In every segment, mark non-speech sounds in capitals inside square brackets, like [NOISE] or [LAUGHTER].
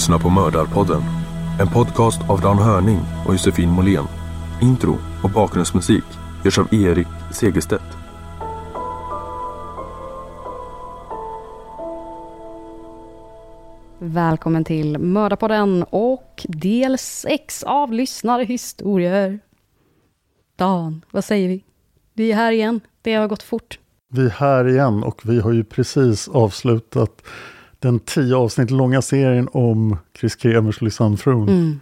Lyssnar på Mördarpodden. En podcast av Dan Hörning och Josefin Måhlén. Intro och bakgrundsmusik görs av Erik Segerstedt. Välkommen till Mördarpodden och del 6 av lyssnarhistorier. Dan, vad säger vi? Vi är här igen. Det har gått fort. Vi är här igen och vi har ju precis avslutat den tio avsnitt långa serien om Chris Kremers Froon. Mm.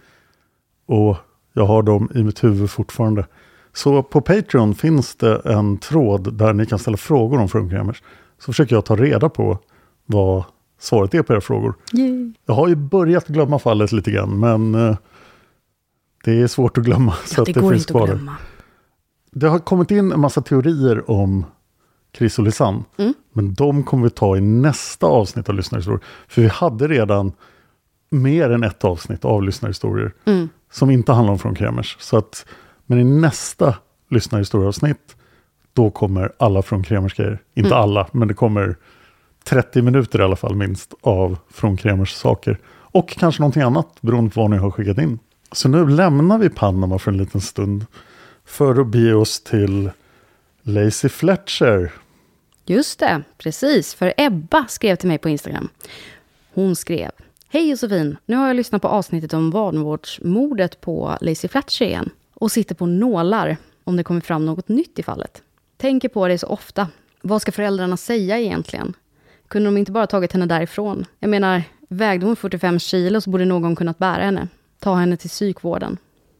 Och jag har dem i mitt huvud fortfarande. Så på Patreon finns det en tråd där ni kan ställa frågor om Froon Kremers. Så försöker jag ta reda på vad svaret är på era frågor. Yay. Jag har ju börjat glömma fallet lite grann, men eh, det är svårt att glömma. så Ja, att det det går finns inte kvar att glömma. Det har kommit in en massa teorier om Chris och Lisanne. Mm. Men de kommer vi ta i nästa avsnitt av Lyssnarhistorier. För vi hade redan mer än ett avsnitt av Lyssnarhistorier. Mm. Som inte handlar om Från Kremers. Så att, men i nästa Lyssnarhistorieavsnitt. Då kommer alla Från Kremers grejer. Inte Mm. alla, men det kommer 30 minuter i alla fall minst av Från Kremers saker. Och kanske någonting annat beroende på vad ni har skickat in. Så nu lämnar vi Panama för en liten stund. För att bege oss till Lacey Fletcher. Just det, precis. För Ebba skrev till mig på Instagram. Hon skrev. Hej Josefin, nu har jag lyssnat på avsnittet om vanvårdsmordet på Lacey Fletcher igen. Och sitter på nålar om det kommer fram något nytt i fallet. Tänker på det så ofta. Vad ska föräldrarna säga egentligen? Kunde de inte bara tagit henne därifrån? Jag menar, vägde hon 45 kilo så borde någon kunnat bära henne. Ta henne till psykvården.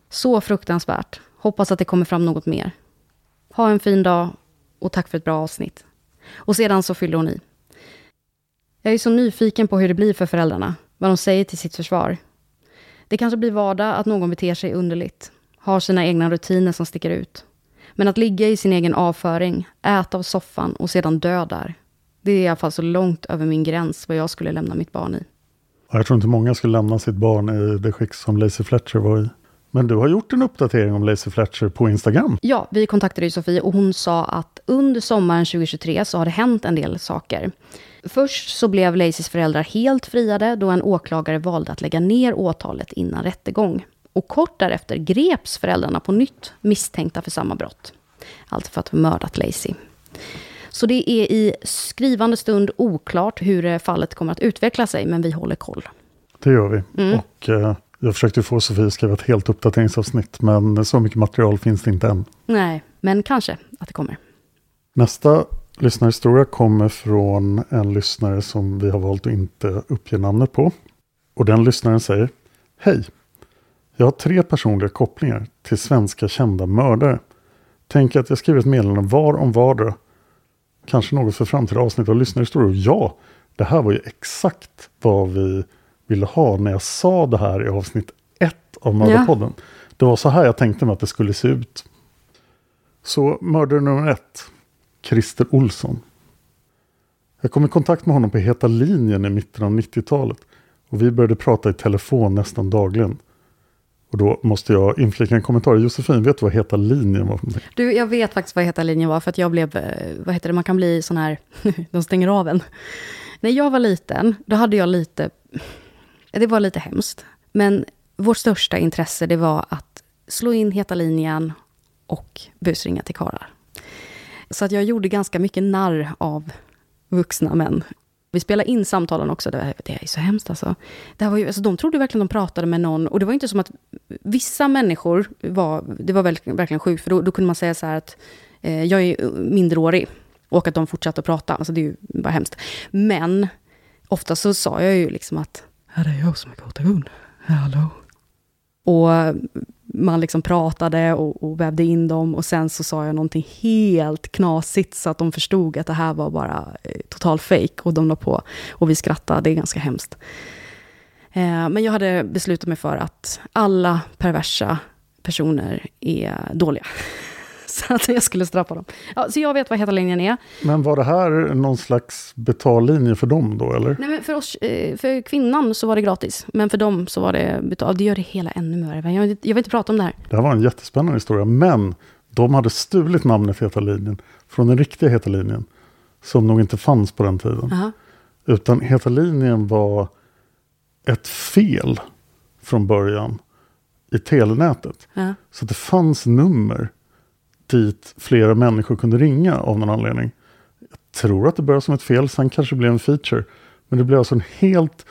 Så fruktansvärt. Hoppas att det kommer fram något mer. Ha en fin dag och tack för ett bra avsnitt. Och sedan så fyller hon i. Jag är så nyfiken på hur det blir för föräldrarna, vad de säger till sitt försvar. Det kanske blir vardag att någon beter sig underligt, har sina egna rutiner som sticker ut. Men att ligga i sin egen avföring, äta av soffan och sedan dö där. Det är i alla fall så långt över min gräns vad jag skulle lämna mitt barn i. Jag tror inte många skulle lämna sitt barn i det skick som Lacey Fletcher var i. Men du har gjort en uppdatering om Lacey Fletcher på Instagram. Ja, vi kontaktade ju Sofie och hon sa att under sommaren 2023 så har det hänt en del saker. Först så blev Lacys föräldrar helt friade då en åklagare valde att lägga ner åtalet innan rättegång. Och kort därefter greps föräldrarna på nytt misstänkta för samma brott. Alltså för att ha mördat Lacey. Så det är i skrivande stund oklart hur fallet kommer att utveckla sig, men vi håller koll. Det gör vi. Och eh, jag försökte få Sofie att skriva ett helt uppdateringsavsnitt, men så mycket material finns det inte än. Nej, men kanske att det kommer. Nästa lyssnarhistoria kommer från en lyssnare som vi har valt att inte uppge namnet på. Och den lyssnaren säger Hej! Jag har tre personliga kopplingar till svenska kända mördare. Tänker att jag skriver ett meddelande var om vardera. Kanske något för framtida avsnitt av lyssnarhistorier. Ja, det här var ju exakt vad vi ville ha när jag sa det här i avsnitt ett av Mördarpodden. Det var så här jag tänkte mig att det skulle se ut. Så mördare nummer ett. Christer Olsson. Jag kom i kontakt med honom på Heta linjen i mitten av 90-talet. Och vi började prata i telefon nästan dagligen. Och då måste jag inflika en kommentar. Josefin, vet du vad Heta linjen var? Du, jag vet faktiskt vad heta linjen var, för att jag blev, eh, vad heter det, man kan bli sån här, [LAUGHS] de stänger av en. När jag var liten, då hade jag lite, det var lite hemskt. Men vårt största intresse, det var att slå in heta linjen och busringa till karlar. Så att jag gjorde ganska mycket narr av vuxna män. Vi spelade in samtalen också, det, var, det är så hemskt alltså. Det var ju, alltså. De trodde verkligen de pratade med någon, och det var inte som att vissa människor var, det var verkligen, verkligen sjukt, för då, då kunde man säga så här att eh, jag är minderårig, och att de fortsatte att prata, alltså det är ju bara hemskt. Men ofta så sa jag ju liksom att, ja det är jag som är Kurt Gun, hallå. Och man liksom pratade och, och vävde in dem och sen så sa jag någonting helt knasigt så att de förstod att det här var bara eh, total fake och de la på och vi skrattade, det är ganska hemskt. Eh, men jag hade beslutat mig för att alla perversa personer är dåliga. [LAUGHS] Så att jag skulle straffa dem. Ja, så jag vet vad heta linjen är. Men var det här någon slags betallinje för dem då, eller? Nej, men för, oss, eh, för kvinnan så var det gratis, men för dem så var det betalt. Det gör det hela ännu mer. Jag jag vill inte prata om det här. Det här var en jättespännande historia, men de hade stulit namnet Heta linjen från den riktiga Heta linjen, som nog inte fanns på den tiden. Aha. Utan Heta linjen var ett fel från början i telenätet. Ja. Så det fanns nummer dit flera människor kunde ringa av någon anledning. Jag tror att det började som ett fel, sen kanske det blev en feature. Men det blev alltså en helt,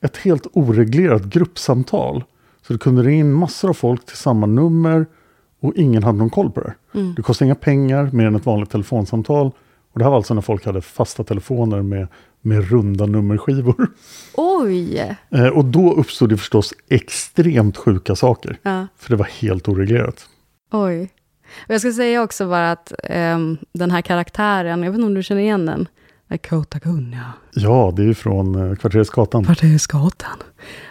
ett helt oreglerat gruppsamtal. Så det kunde ringa in massor av folk till samma nummer och ingen hade någon koll på det. Det kostade inga pengar mer än ett vanligt telefonsamtal. Och det här var alltså när folk hade fasta telefoner med, med runda nummerskivor. Oj! Eh, och då uppstod det förstås extremt sjuka saker. Ja. För det var helt oreglerat. Oj. Och jag ska säga också bara att ehm, den här karaktären, jag vet inte om du känner igen den? Kota Gun, ja. Ja, det är ju från eh, Kvartersgatan. Kvartersgatan.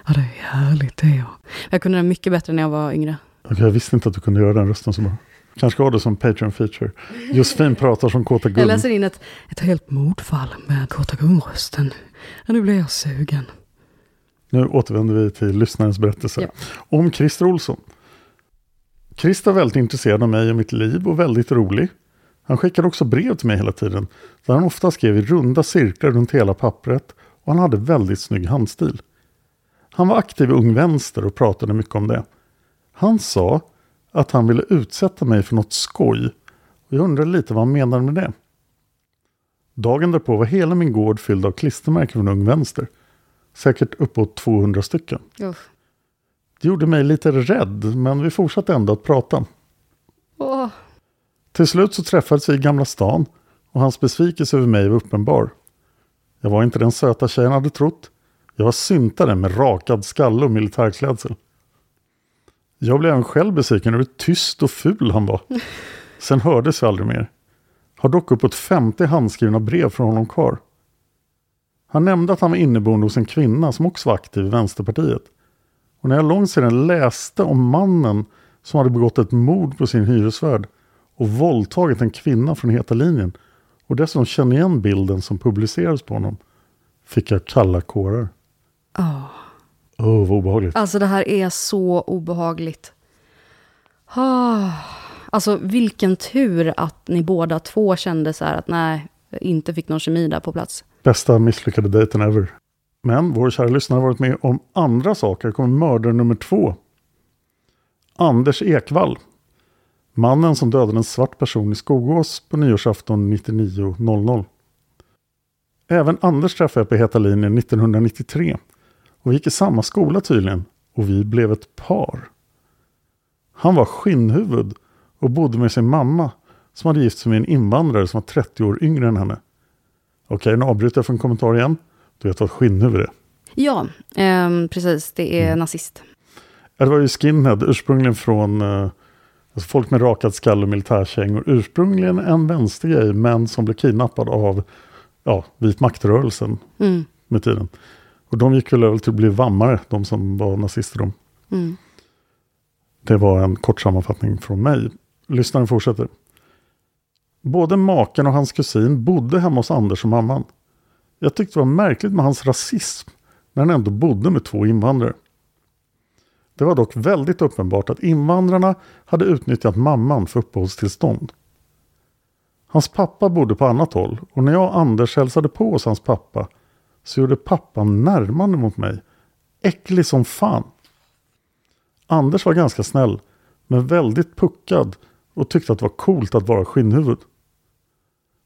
Ja, det är härligt det. Ja. Jag kunde den mycket bättre när jag var yngre. Okej, jag visste inte att du kunde göra den rösten så bra. Kanske ska ha det som Patreon-feature. Josefin pratar som Kåta Jag Gun. läser in ett, ett helt mordfall med Kota Gun-rösten. Ja, nu blir jag sugen. Nu återvänder vi till lyssnarens berättelse. Ja. Om Christer Olsson. Christer var väldigt intresserad av mig och mitt liv och väldigt rolig. Han skickade också brev till mig hela tiden. Där han ofta skrev i runda cirklar runt hela pappret. Och han hade väldigt snygg handstil. Han var aktiv i Ung Vänster och pratade mycket om det. Han sa att han ville utsätta mig för något skoj. Och jag undrade lite vad han menade med det. Dagen därpå var hela min gård fylld av klistermärken från Ung Vänster. Säkert uppåt 200 stycken. Uff. Det gjorde mig lite rädd, men vi fortsatte ändå att prata. Åh, Till slut så träffades vi i Gamla stan och hans besvikelse över mig var uppenbar. Jag var inte den söta tjejen hade trott. Jag var syntare med rakad skalle och militärklädsel. Jag blev även själv besviken över hur tyst och ful han var. [LAUGHS] Sen hördes vi aldrig mer. Har dock uppåt 50 handskrivna brev från honom kvar. Han nämnde att han var inneboende hos en kvinna som också var aktiv i Vänsterpartiet. Och när jag långt sedan läste om mannen som hade begått ett mord på sin hyresvärd och våldtagit en kvinna från Heta linjen och dessutom känner igen bilden som publicerades på honom fick jag kalla kårar. Ja. Åh, oh, vad obehagligt. Alltså det här är så obehagligt. Ah. Alltså vilken tur att ni båda två kände så här att nej, inte fick någon kemi där på plats. Bästa misslyckade dejten ever. Men vår kära lyssnare har varit med om andra saker. Här kommer mördare nummer två. Anders Ekvall. Mannen som dödade en svart person i Skogås på nyårsafton 99.00. Även Anders träffade jag på Heta linjen 1993. Och vi gick i samma skola tydligen. Och vi blev ett par. Han var skinnhuvud och bodde med sin mamma som hade gift sig med en invandrare som var 30 år yngre än henne. Okej, nu avbryter jag för en kommentar igen. Du vet vad skinnhuvud är? Ja, ehm, precis. Det är nazist. Ja, Det var ju skinhead, ursprungligen från eh, alltså folk med rakad skall och militärkängor. Ursprungligen en vänstergrej, men som blev kidnappad av ja, vit maktrörelsen Mm. med tiden. Och de gick väl över till att bli vammare, de som var nazister. De. Mm. Det var en kort sammanfattning från mig. Lyssnaren fortsätter. Både maken och hans kusin bodde hemma hos Anders och mamman. Jag tyckte det var märkligt med hans rasism när han ändå bodde med två invandrare. Det var dock väldigt uppenbart att invandrarna hade utnyttjat mamman för uppehållstillstånd. Hans pappa bodde på annat håll och när jag och Anders hälsade på hos hans pappa så gjorde pappan närmande mot mig. Äcklig som fan. Anders var ganska snäll men väldigt puckad och tyckte att det var coolt att vara skinnhuvud.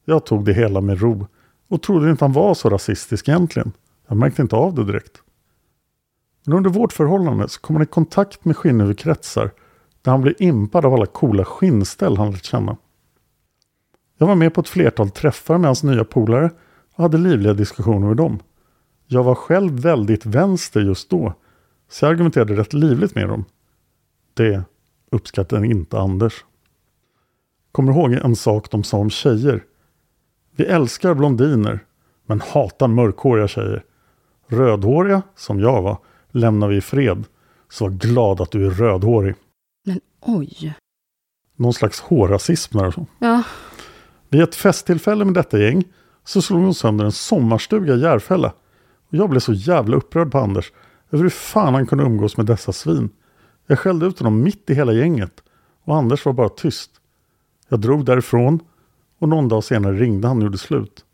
Jag tog det hela med ro och trodde inte han var så rasistisk egentligen. Jag märkte inte av det direkt. Men under vårt förhållande så kom han i kontakt med skinnhuvudkretsar där han blev impad av alla coola skinnställ han lärt känna. Jag var med på ett flertal träffar med hans nya polare och hade livliga diskussioner med dem. Jag var själv väldigt vänster just då, så jag argumenterade rätt livligt med dem. Det uppskattade inte Anders. Kommer ihåg en sak de sa om tjejer. Vi älskar blondiner, men hatar mörkhåriga tjejer. Rödhåriga, som jag var, lämnar vi i fred. Så var glad att du är rödhårig. Men oj. Någon slags hårrasism där. och så. Ja, Vid ett festtillfälle med detta gäng så slog hon sönder en sommarstuga i Järfälla. Och jag blev så jävla upprörd på Anders över hur fan han kunde umgås med dessa svin. Jag skällde ut honom mitt i hela gänget och Anders var bara tyst. Jag drog därifrån och någon dag senare ringde han och gjorde slut.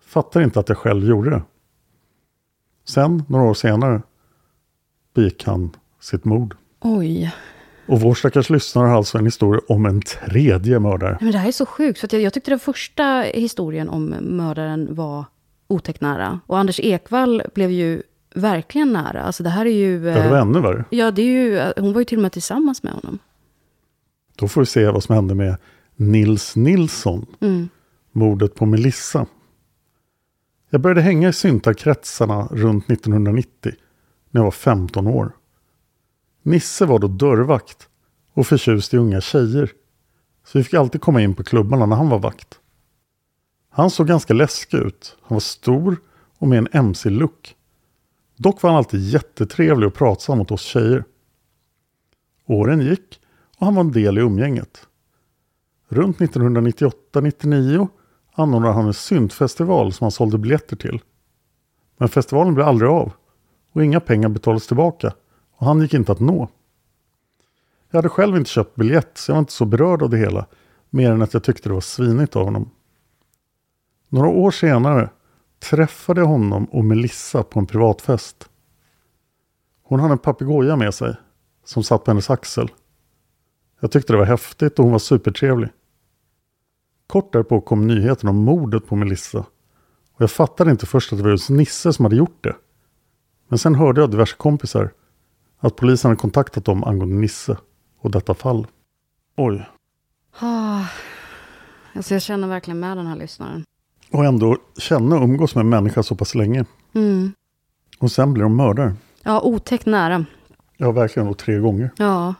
Fattar inte att jag själv gjorde det. Sen, några år senare, begick han sitt mord. oj. Och vår stackars lyssnare har alltså en historia om en tredje mördare. Men det här är så sjukt, för jag, jag tyckte den första historien om mördaren var otäckt nära. Och Anders Ekvall blev ju verkligen nära. Alltså det här är ju... Ja, det var eh, ännu värre. Ja, det är ju, hon var ju till och med tillsammans med honom. Då får vi se vad som hände med Nils Nilsson. Mm. Mordet på Melissa. Jag började hänga i syntarkretsarna runt 1990. När jag var 15 år. Nisse var då dörrvakt. Och förtjust i unga tjejer. Så vi fick alltid komma in på klubbarna när han var vakt. Han såg ganska läskig ut. Han var stor och med en MC-look. Dock var han alltid jättetrevlig och pratsam mot oss tjejer. Åren gick och han var en del i umgänget. Runt 1998-99 anordnade han en syntfestival som han sålde biljetter till. Men festivalen blev aldrig av och inga pengar betalades tillbaka och han gick inte att nå. Jag hade själv inte köpt biljett så jag var inte så berörd av det hela mer än att jag tyckte det var svinigt av honom. Några år senare träffade jag honom och Melissa på en privatfest. Hon hade en papegoja med sig som satt på hennes axel. Jag tyckte det var häftigt och hon var supertrevlig. Kort därpå kom nyheten om mordet på Melissa. Och jag fattade inte först att det var just Nisse som hade gjort det. Men sen hörde jag diverse kompisar att polisen hade kontaktat dem angående Nisse och detta fall. Oj. Ah, alltså jag känner verkligen med den här lyssnaren. Och ändå känna och umgås med en människa så pass länge. Mm. Och sen blir de mördare. Ja, otäckt nära. Ja, verkligen då tre gånger. Ja.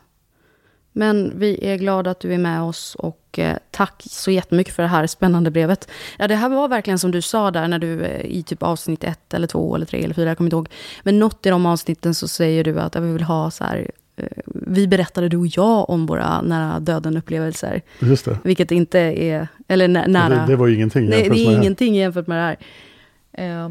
Men vi är glada att du är med oss och eh, tack så jättemycket för det här spännande brevet. Ja, det här var verkligen som du sa där när du eh, i typ avsnitt ett eller två eller tre eller fyra, jag kommer inte ihåg. Men något i de avsnitten så säger du att ja, vi vill ha så här eh, vi berättade du och jag om våra nära döden-upplevelser. Just det. Vilket inte är, eller nä, nära. Det, det var ju ingenting Nej, jämfört det med är här. ingenting jämfört med det här. Eh,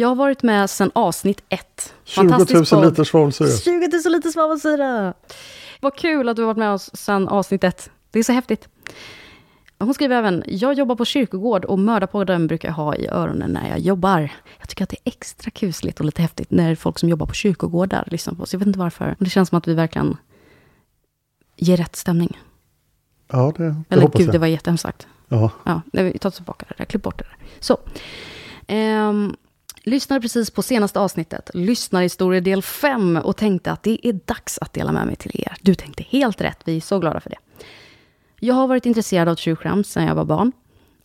Jag har varit med sedan avsnitt ett. 20 000 Fantastisk podd. liter svavelsyra. 20 000 liter svavelsyra! Vad kul att du har varit med oss sedan avsnitt ett. Det är så häftigt. Hon skriver även, jag jobbar på kyrkogård och mördarpodden brukar jag ha i öronen när jag jobbar. Jag tycker att det är extra kusligt och lite häftigt när folk som jobbar på kyrkogårdar lyssnar på oss. Jag vet inte varför. Men det känns som att vi verkligen ger rätt stämning. Ja, det, det Eller hoppas gud, jag. det var jättehemskt sagt. Ja, Ja, nej, vi tar tillbaka det där, klipp bort det där. Så. Ehm, lyssnade precis på senaste avsnittet, lyssnarhistoria del 5 och tänkte att det är dags att dela med mig till er. Du tänkte helt rätt, vi är så glada för det. Jag har varit intresserad av true crime sedan jag var barn.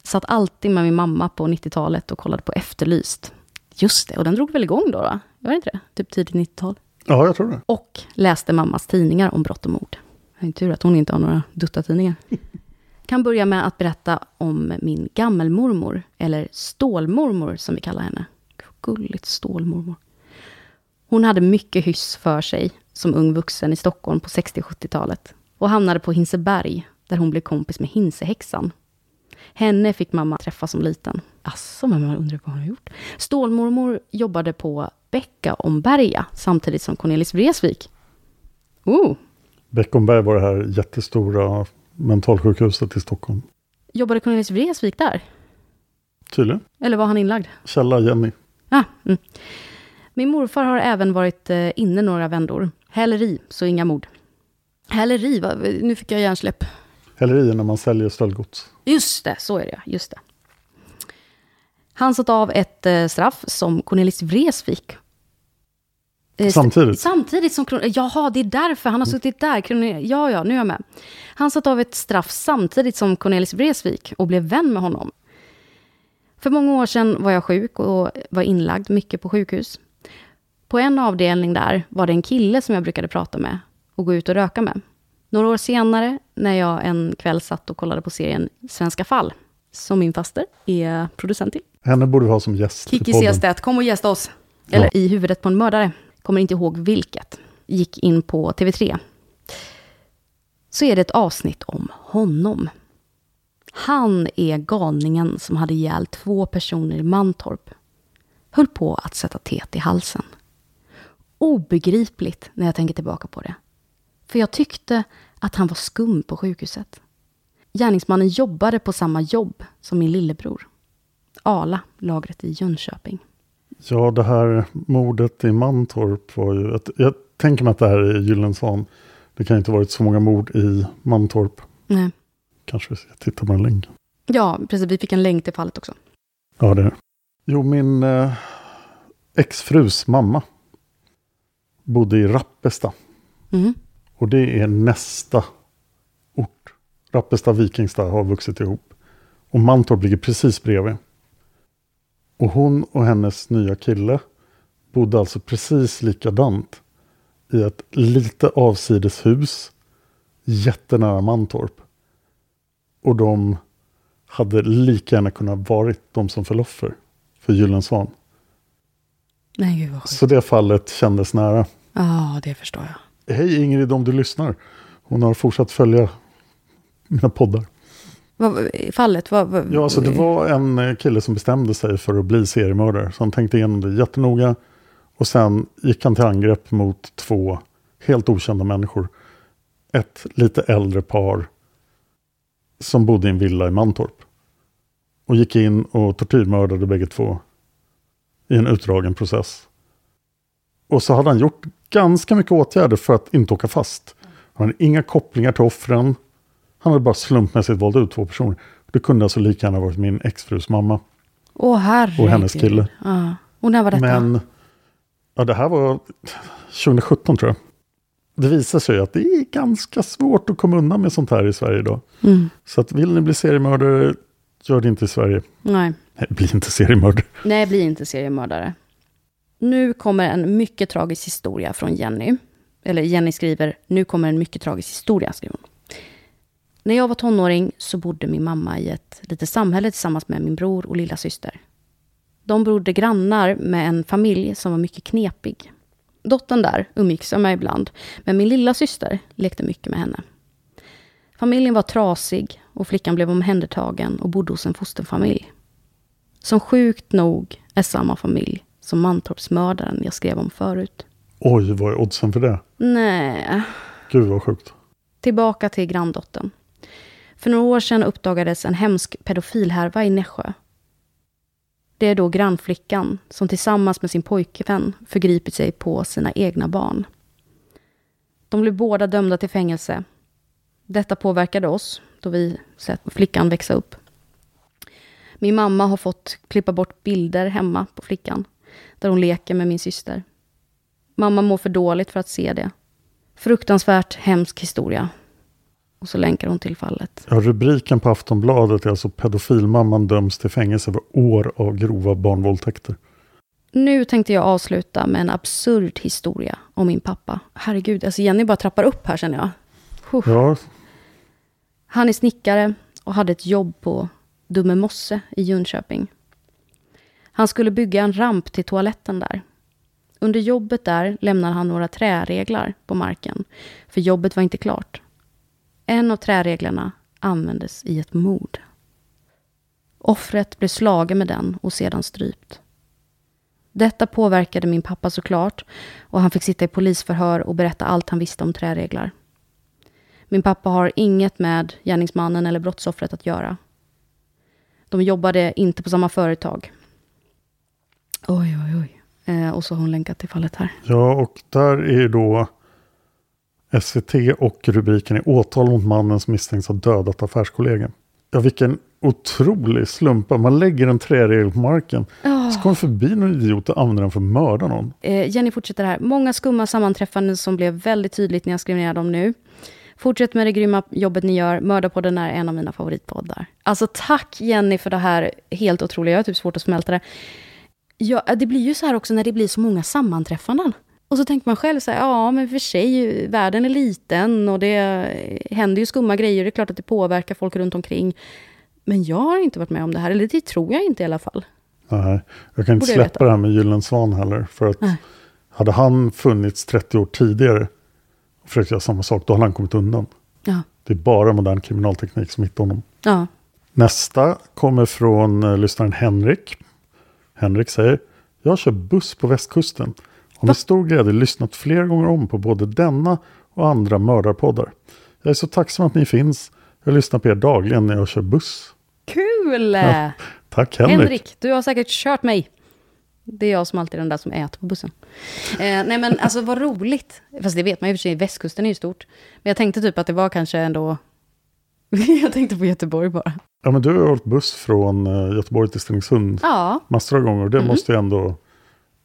Satt alltid med min mamma på 90-talet och kollade på Efterlyst. Just det, och den drog väl igång då? då? Var det inte det? Typ tidigt 90-tal. ja, jag tror det. Och läste mammas tidningar om brott och mord. Det är tur att hon inte har några dutta-tidningar. [LAUGHS] Kan börja med att berätta om min gammelmormor, eller stålmormor som vi kallar henne. Gulligt stålmormor. Hon hade mycket hyss för sig som ung vuxen i Stockholm på 60-70-talet och hamnade på Hinseberg där hon blev kompis med Hinsehäxan. Henne fick mamma träffa som liten. Asså, men man undrar vad hon har gjort. Stålmormor jobbade på Becka Omberga samtidigt som Cornelis Vreeswijk. Oh, Beckomberg var det här jättestora mentalsjukhuset i Stockholm. jobbade Cornelis Vreeswijk där? Tydligen. Eller var han inlagd? Källa Jenny. Ah, mm. Min morfar har även varit eh, inne några vändor. Häleri, så inga mord. Häleri, va? nu fick jag hjärnsläpp. Häleri är när man säljer stöldgods. Just det, så är det, just det. Han satt av ett eh, straff som Cornelis Vreeswijk. Eh, Samtidigt? Samtidigt som Kron- Jaha, det är därför han har suttit där. Kron- Ja, ja, nu är jag med. Han satt av ett straff samtidigt som Cornelis Vreeswijk och blev vän med honom. För många år sedan var jag sjuk och var inlagd mycket på sjukhus. På en avdelning där var det en kille som jag brukade prata med och gå ut och röka med. Några år senare, när jag en kväll satt och kollade på serien Svenska fall, som min faster är producent till. Henne borde vi ha som gäst i Kikki podden. Seestedt, kom och gästa oss. Eller i huvudet på en mördare. Kommer inte ihåg vilket. Gick in på TV3. Så är det ett avsnitt om honom. Han är galningen som hade ihjäl två personer i Mantorp. Höll på att sätta tet i halsen. Obegripligt när jag tänker tillbaka på det. För jag tyckte att han var skum på sjukhuset. Gärningsmannen jobbade på samma jobb som min lillebror. Ala, lagret i Jönköping. Ja, det här mordet i Mantorp var ju... Ett, jag tänker mig att det här är Gyllensvan. Det kan inte ha varit så många mord i Mantorp. Nej. Kanske vi ska titta på den länken. Ja, precis. Vi fick en länk till fallet också. Ja, det är. Jo, min eh, exfrus mamma bodde i Rappesta. Mhm. Och det är nästa ort. Rappestad Vikingstad har vuxit ihop. Och Mantorp ligger precis bredvid. Och hon och hennes nya kille bodde alltså precis likadant i ett lite avsides hus jättenära Mantorp. Och de hade lika gärna kunnat varit de som föll offer för Gyllensvan. Nej, gud vad. Så det fallet kändes nära. Ja, det förstår jag. Hej Ingrid om du lyssnar. Hon har fortsatt följa mina poddar. Vad, fallet, vad, vad, Ja, alltså det var en eh, kille som bestämde sig för att bli seriemördare. Så han tänkte igenom det jättenoga. Och sen gick han till angrepp mot två helt okända människor. Ett lite äldre par som bodde i en villa i Mantorp. Och gick in och tortyrmördade bägge två i en utdragen process. Och så hade han gjort ganska mycket åtgärder för att inte åka fast. Han hade inga kopplingar till offren. Han hade bara slumpmässigt valt ut två personer. Det kunde alltså lika gärna varit min exfrus mamma Åh, herregud. och hennes kille. Ja. Och när var detta? Men ja, det här var 2017 tror jag. Det visar sig att det är ganska svårt att komma undan med sånt här i Sverige idag. Mm. Så att vill ni bli seriemördare, gör det inte i Sverige. Nej. Nej, bli inte seriemördare. Nej, bli inte seriemördare. Nu kommer en mycket tragisk historia från Jenny. Eller Jenny skriver, nu kommer en mycket tragisk historia, skriver hon. När jag var tonåring så bodde min mamma i ett litet samhälle tillsammans med min bror och lilla syster. De bodde grannar med en familj som var mycket knepig. Dottern där umgicks jag med ibland, men min lilla syster lekte mycket med henne. Familjen var trasig och flickan blev omhändertagen och bodde hos en fosterfamilj. Som sjukt nog är samma familj som Mantorpsmördaren jag skrev om förut. Oj, vad är oddsen för det? Nej, Gud vad sjukt. tillbaka till granndottern. För några år sedan uppdagades en hemsk pedofilhärva i Nässjö. Det är då grannflickan som tillsammans med sin pojkvän förgripit sig på sina egna barn. De blev båda dömda till fängelse. Detta påverkade oss då vi sett flickan växa upp. Min mamma har fått klippa bort bilder hemma på flickan där hon leker med min syster. Mamma mår för dåligt för att se det. Fruktansvärt hemsk historia. Och så länkar hon till fallet. Ja, rubriken på Aftonbladet är alltså pedofilmamman döms till fängelse för år av grova barnvåldtäkter. Nu tänkte jag avsluta med en absurd historia om min pappa. Herregud, alltså Jenny bara trappar upp här känner jag. Ja, Han är snickare och hade ett jobb på Dumme Mosse i Jönköping. Han skulle bygga en ramp till toaletten där. Under jobbet där lämnar han några träreglar på marken, för jobbet var inte klart. En av träreglarna användes i ett mord. Offret blev slagen med den och sedan strypt. Detta påverkade min pappa såklart och han fick sitta i polisförhör och berätta allt han visste om träreglar. Min pappa har inget med gärningsmannen eller brottsoffret att göra. De jobbade inte på samma företag. Oj, oj, oj. Eh, och så har hon länkat till fallet här. ja, och där är då SVT och rubriken är åtal mot mannen som misstänks ha dödat affärskollegan. Ja, vilken otrolig slump. Man lägger en träregel på marken. Så kommer förbi någon idiot och använder den för att mörda någon. Eh, Jenny fortsätter här. Många skumma sammanträffanden som blev väldigt tydligt när jag skrev ner dem nu. Fortsätt med det grymma jobbet ni gör. Mördarpodden är en av mina favoritpoddar. Alltså tack Jenny för det här helt otroliga. Jag har typ svårt att smälta det. Ja, det blir ju så här också när det blir så många sammanträffanden. Och så tänker man själv så här, ja men för sig, världen är liten och det händer ju skumma grejer. Det är klart att det påverkar folk runt omkring. Men jag har inte varit med om det här, eller det tror jag inte i alla fall. Nej, jag kan inte släppa det här med Gyllensvan heller. För att Nej. hade han funnits 30 år tidigare och försökt göra samma sak, då hade han kommit undan. Ja, Det är bara modern kriminalteknik som hittar honom. ja. Nästa kommer från uh, lyssnaren Henrik. Henrik säger, jag kör buss på västkusten. Har med stor glädje lyssnat flera gånger om på både denna och andra mördarpoddar. Jag är så tacksam att ni finns. Jag lyssnar på er dagligen när jag kör buss. Kul! Ja, Tack Henrik. Henrik, du har säkert kört mig. Det är jag som alltid är den där som äter på bussen. Eh, nej men alltså vad roligt. Fast det vet man ju för sig, västkusten är ju stort. Men jag tänkte typ att det var kanske ändå... [LAUGHS] jag tänkte på Göteborg bara. Ja, men du har åkt buss från uh, Göteborg till Stenungsund Ja, massor av gånger. Det måste ju ändå...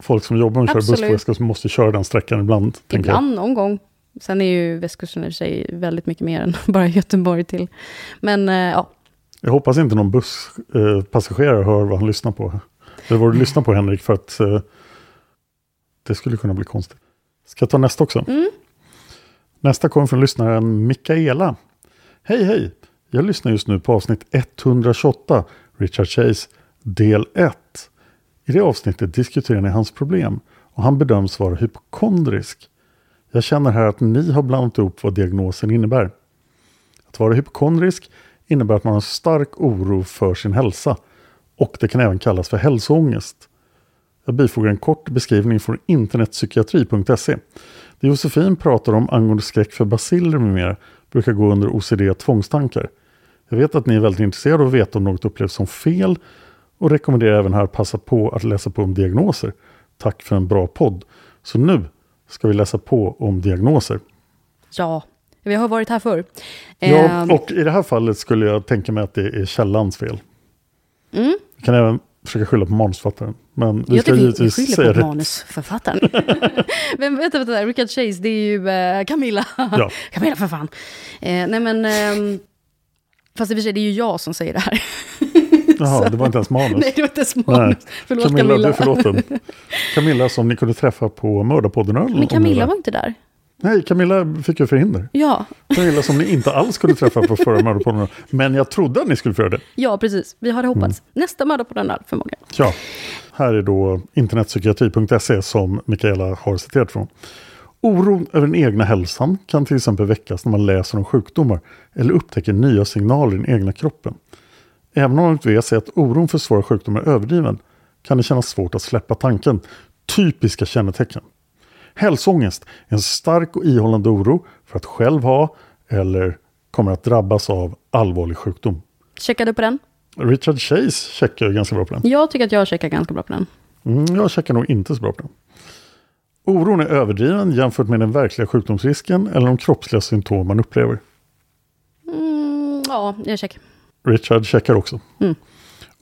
Folk som jobbar och kör buss på västkusten måste köra den sträckan ibland. ibland någon gång. Sen är ju västkusten i och för sig väldigt mycket mer än [LAUGHS] bara Göteborg till. Men eh, ja, Jag hoppas inte någon busspassagerare passagerare hör vad han lyssnar på. Eller vad du lyssnar på Henrik, för att eh, det skulle kunna bli konstigt. Ska jag ta nästa också? Mm. Nästa kommer från lyssnaren Mikaela. Hej hej! Jag lyssnar just nu på avsnitt 128, Richard Chase, del 1. I det avsnittet diskuterar ni hans problem och han bedöms vara hypokondrisk. Jag känner här att ni har blandat ihop vad diagnosen innebär. Att vara hypokondrisk innebär att man har stark oro för sin hälsa och det kan även kallas för hälsoångest. Jag bifogar en kort beskrivning från internetpsykiatri.se. Det Josefin pratar om angående skräck för basiller med mera brukar gå under OCD tvångstankar. Jag vet att ni är väldigt intresserade av att veta om något upplevs som fel och rekommenderar även här att passa på att läsa på om diagnoser. Tack för en bra podd. Så nu ska vi läsa på om diagnoser. ja, vi har varit här förr. Ja, Ehm, och i det här fallet skulle jag tänka mig att det är källans fel. mm. Vi kan även försöka skylla på manusförfattaren. Men vi Jag ska vi, vi givetvis säga skyller på manusförfattaren. [LAUGHS] Men vänta, vänta, Richard Chase, det är ju eh, Camilla. Ja. [LAUGHS] Camilla för fan. Eh, nej men, ehm, fast i och för sig det är ju jag som säger det här. [LAUGHS] Jaha, det var inte ens manus. [LAUGHS] Nej, det var inte ens manus. Förlåt Camilla, Camilla. du är förlåten. [LAUGHS] Camilla som ni kunde träffa på Mördarpodden Men Camilla var- inte där. Nej, Camilla fick ju förhinder. Ja, Camilla som ni inte alls skulle träffa på förra Mördarpodden. Men jag trodde att ni skulle få göra det. ja precis. Vi hade hoppats. Mm. Nästa mördare på den där förmodligen. Ja, här är då internetpsykiatri.se som Mikaela har citerat från. Oron över den egna hälsan kan till exempel väckas när man läser om sjukdomar eller upptäcker nya signaler i den egna kroppen. Även om vet sig att oron för svåra sjukdomar är överdriven kan det kännas svårt att släppa tanken. Typiska kännetecken. Hälsoångest är en stark och ihållande oro för att själv ha eller kommer att drabbas av allvarlig sjukdom. Checkade på den. Richard Chase checkar ju ganska bra på den. Jag tycker att jag checkar ganska bra på den. Mm, jag checkar nog inte så bra på den. Oron är överdriven jämfört med den verkliga sjukdomsrisken eller de kroppsliga symptom man upplever. Mm, ja, jag checkar. Richard checkar också. Mm.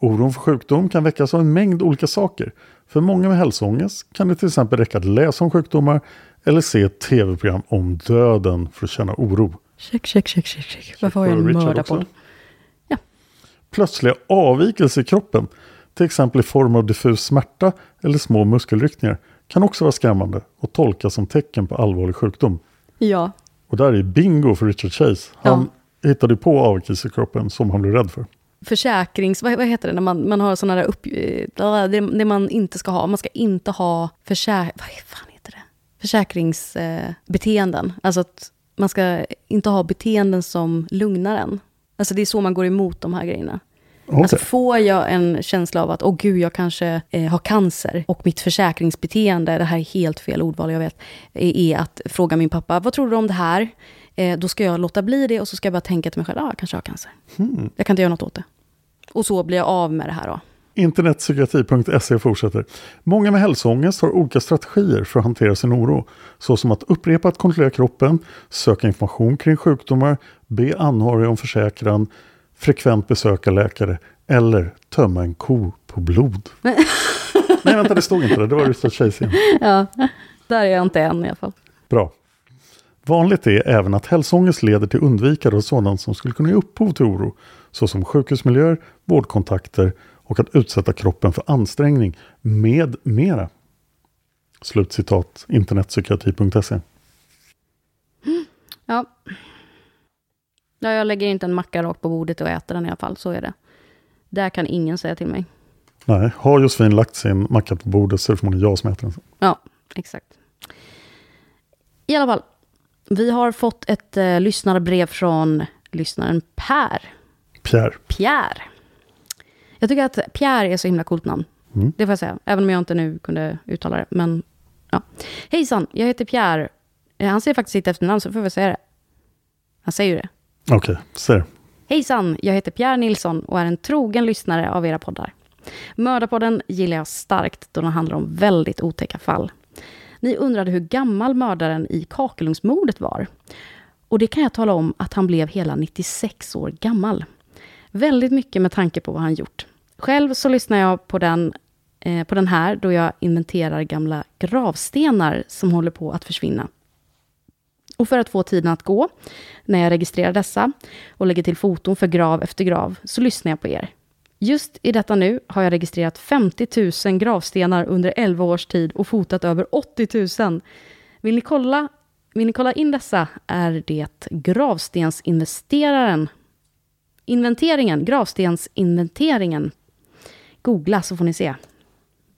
Oron för sjukdom kan väckas av en mängd olika saker. För många med hälsoångest kan det till exempel räcka att läsa om sjukdomar eller se ett tv-program om döden för att känna oro. Check, check, check, check, check. Varför har jag en mördarpodd? också. Plötsliga avvikelser i kroppen, till exempel i form av diffus smärta eller små muskelryckningar, kan också vara skrämmande och tolkas som tecken på allvarlig sjukdom. Ja, Och där är bingo för Richard Chase. Han hittade på avvikelser i kroppen som han blev rädd för. försäkrings... Vad, vad heter det när man, man har sådana där upp... eh, Det, det man inte ska ha. Man ska inte ha försä... Vad fan heter det? Försäkringsbeteenden. Eh, alltså att man ska inte ha beteenden som lugnar en. Alltså det är så man går emot de här grejerna. Okej. Alltså får jag en känsla av att, åh gud, jag kanske eh, har cancer och mitt försäkringsbeteende, det här är helt fel ordval, jag vet, är, är att fråga min pappa, vad tror du om det här? Eh, då ska jag låta bli det och så ska jag bara tänka till mig själv, ah, jag kanske har cancer. Hmm. Jag kan inte göra något åt det. Och så blir jag av med det här då. Internetpsykiatri.se fortsätter. Många med hälsoångest har olika strategier för att hantera sin oro. Såsom att upprepa att kontrollera kroppen, söka information kring sjukdomar, be anhöriga om försäkran, frekvent besöka läkare eller tömma en ko på blod. [LAUGHS] Nej, vänta, det stod inte det. Det var Richard Chase igen. Ja, där är jag inte än i alla fall. Bra. Vanligt är även att hälsoångest leder till undvikande av sådant som skulle kunna ge upphov till oro, såsom sjukhusmiljöer, vårdkontakter och att utsätta kroppen för ansträngning med mera. Slutcitat internetpsykiatri.se. Ja. ja, jag lägger inte en macka rakt på bordet och äter den i alla fall, så är det. Där kan ingen säga till mig. Nej, har Josefin lagt sin macka på bordet så är det förmodligen jag som äter den. Ja, exakt. I alla fall, vi har fått ett eh, lyssnarbrev från lyssnaren Per. Pierre. Pierre. Jag tycker att Pierre är så himla coolt namn. Mm. Det får jag säga, även om jag inte nu kunde uttala det. Men ja. Hejsan, jag heter Pierre. Eh, Han säger faktiskt sitt efternamn, så får jag säga det. Han säger ju det. Okej, ser. Hejsan, jag heter Pierre Nilsson och är en trogen lyssnare av era poddar. Mördarpodden gillar jag starkt då den handlar om väldigt otäcka fall. Ni undrade hur gammal mördaren i Kakelungsmordet var. Och det kan jag tala om att han blev hela 96 år gammal. Väldigt mycket med tanke på vad han gjort. Själv så lyssnar jag på den, eh, på den här då jag inventerar gamla gravstenar som håller på att försvinna. Och för att få tiden att gå, när jag registrerar dessa och lägger till foton för grav efter grav, så lyssnar jag på er. Just i detta nu har jag registrerat 50 000 gravstenar under 11 års tid och fotat över 80 000. Vill ni kolla, vill ni kolla in dessa är det Gravstensinvesteraren. Inventeringen, Gravstensinventeringen. Googla så får ni se.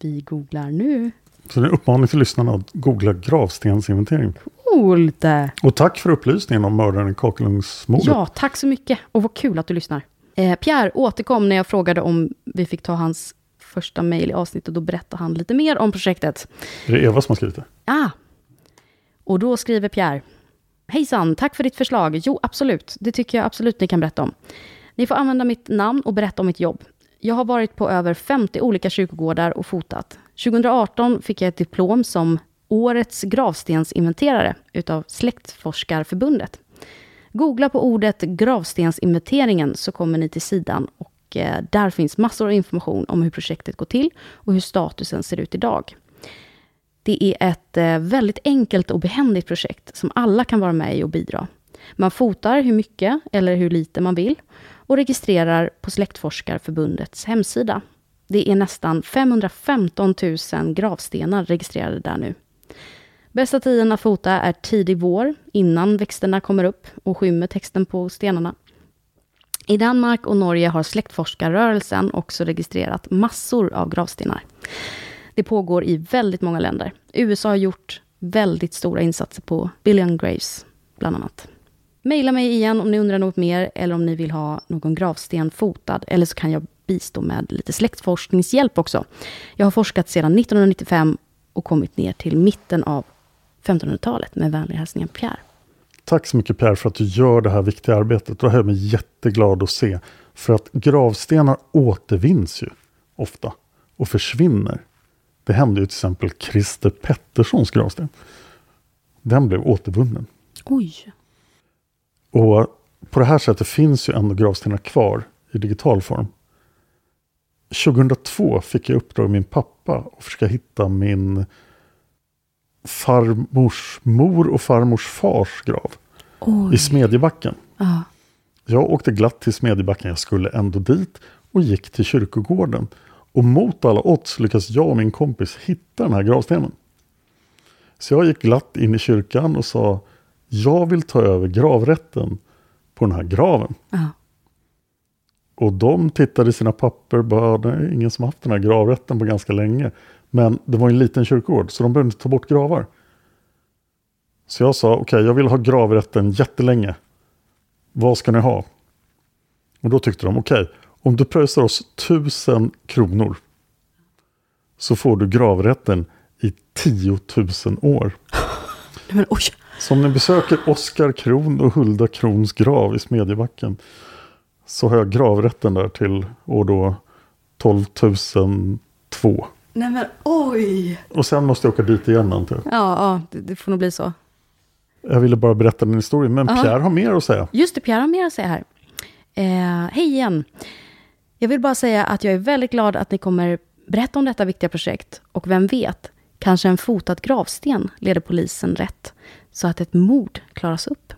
Vi googlar nu. Så det är en uppmaning till lyssnarna att googla gravstensinventering. Coolt! Och tack för upplysningen om mördaren i Kakelungsmordet. Ja, tack så mycket. Och vad kul att du lyssnar. Eh, Pierre återkom när jag frågade om vi fick ta hans första mejl i avsnittet. Och då berättade han lite mer om projektet. Är det Eva som har skrivit det? Ah. Och då skriver Pierre. Hejsan, tack för ditt förslag. Jo, absolut. Det tycker jag absolut ni kan berätta om. Ni får använda mitt namn och berätta om mitt jobb. Jag har varit på över 50 olika kyrkogårdar och fotat. 2018 fick jag ett diplom som Årets gravstensinventerare utav Släktforskarförbundet. Googla på ordet gravstensinventeringen så kommer ni till sidan och eh, där finns massor av information om hur projektet går till och hur statusen ser ut idag. Det är ett eh, väldigt enkelt och behändigt projekt som alla kan vara med i och bidra. Man fotar hur mycket eller hur lite man vill och registrerar på Släktforskarförbundets hemsida. Det är nästan 515 000 gravstenar registrerade där nu. Bästa tiden att fota är tidig vår, innan växterna kommer upp och skymmer texten på stenarna. I Danmark och Norge har släktforskarrörelsen också registrerat massor av gravstenar. Det pågår i väldigt många länder. USA har gjort väldigt stora insatser på Billion Graves, bland annat. Maila mig igen om ni undrar något mer eller om ni vill ha någon gravsten fotad. Eller så kan jag bistå med lite släktforskningshjälp också. Jag har forskat sedan 1995 och kommit ner till mitten av 1500-talet. Med vänliga hälsningar Pierre. Tack så mycket Per för att du gör det här viktiga arbetet. Det här är jag jätteglad att se. För att gravstenar återvinns ju ofta och försvinner. Det hände ju till exempel Christer Petterssons gravsten. Den blev återvunnen. Oj. Och på det här sättet finns ju ändå gravstenar kvar i digital form. 2002 fick jag uppdrag av min pappa att försöka hitta min farmors mor och farmors fars grav. Oj. I Smedjebacken. Ja. Jag åkte glatt till Smedjebacken, jag skulle ändå dit och gick till kyrkogården. Och mot alla odds lyckades jag och min kompis hitta den här gravstenen. Så jag gick glatt in i kyrkan och sa jag vill ta över gravrätten på den här graven. Ja. Och de tittade i sina papper och bara, det är ingen som haft den här gravrätten på ganska länge. Men det var en liten kyrkogård så de behövde inte ta bort gravar. Så jag sa, okej okay, jag vill ha gravrätten jättelänge. Vad ska ni ha? Och då tyckte de, okej, okay, om du pröjsar oss tusen kronor så får du gravrätten i 10 000 år. [LAUGHS] Men, oj. Så om ni besöker Oskar Kron och Hulda Krons grav i Smedjebacken så har jag gravrätten där till år då 12 002. Nej men oj! Och sen måste jag åka dit igen antar jag. Ja, ja det, det får nog bli så. Jag ville bara berätta den historien, men Ja. Pierre har mer att säga. Just det, Pierre har mer att säga här. Eh, hej igen. Jag vill bara säga att jag är väldigt glad att ni kommer berätta om detta viktiga projekt. Och vem vet, kanske en fotad gravsten leder polisen rätt. Så att ett mord klaras upp.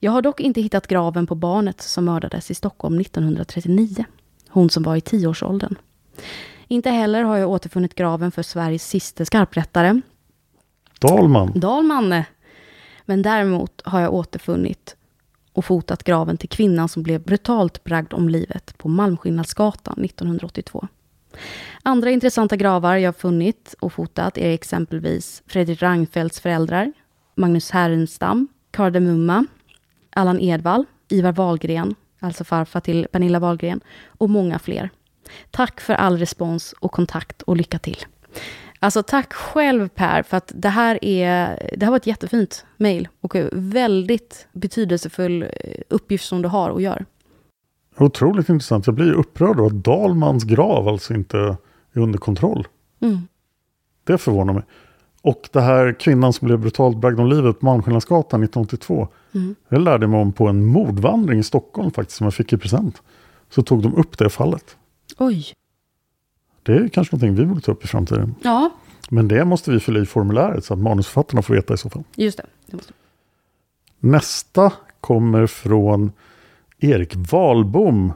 Jag har dock inte hittat graven på barnet som mördades i Stockholm 1939. Hon som var i tioårsåldern. Inte heller har jag återfunnit graven för Sveriges sista skarprättare, Dalman. Dalman. Men däremot har jag återfunnit och fotat graven till kvinnan som blev brutalt bragd om livet på Malmskillnadsgatan 1982. Andra intressanta gravar jag funnit och fotat är exempelvis Fredrik Reinfeldts föräldrar, Magnus Härenstam, Kardemumma, Allan Edwall, Ivar Wahlgren, alltså farfar till Pernilla Wahlgren, och många fler. Tack för all respons och kontakt och lycka till. Alltså tack själv Per, för att det här, är, det här var ett jättefint mejl och väldigt betydelsefull eh, uppgift som du har och gör. Otroligt intressant. Jag blir upprörd av att Dalmans grav alltså inte är under kontroll. Mm. Det förvånar mig. Och det här kvinnan som blev brutalt bragd om livet på Malmskillnadsgatan 1982. Mm. Jag lärde mig om på en mordvandring i Stockholm faktiskt som jag fick i present. Så tog de upp det fallet. Oj. Det är kanske någonting vi borde ta upp i framtiden. Ja, Men det måste vi fylla i formuläret så att manusförfattarna får veta i så fall. just det. det måste. Nästa kommer från Erik Wahlbom,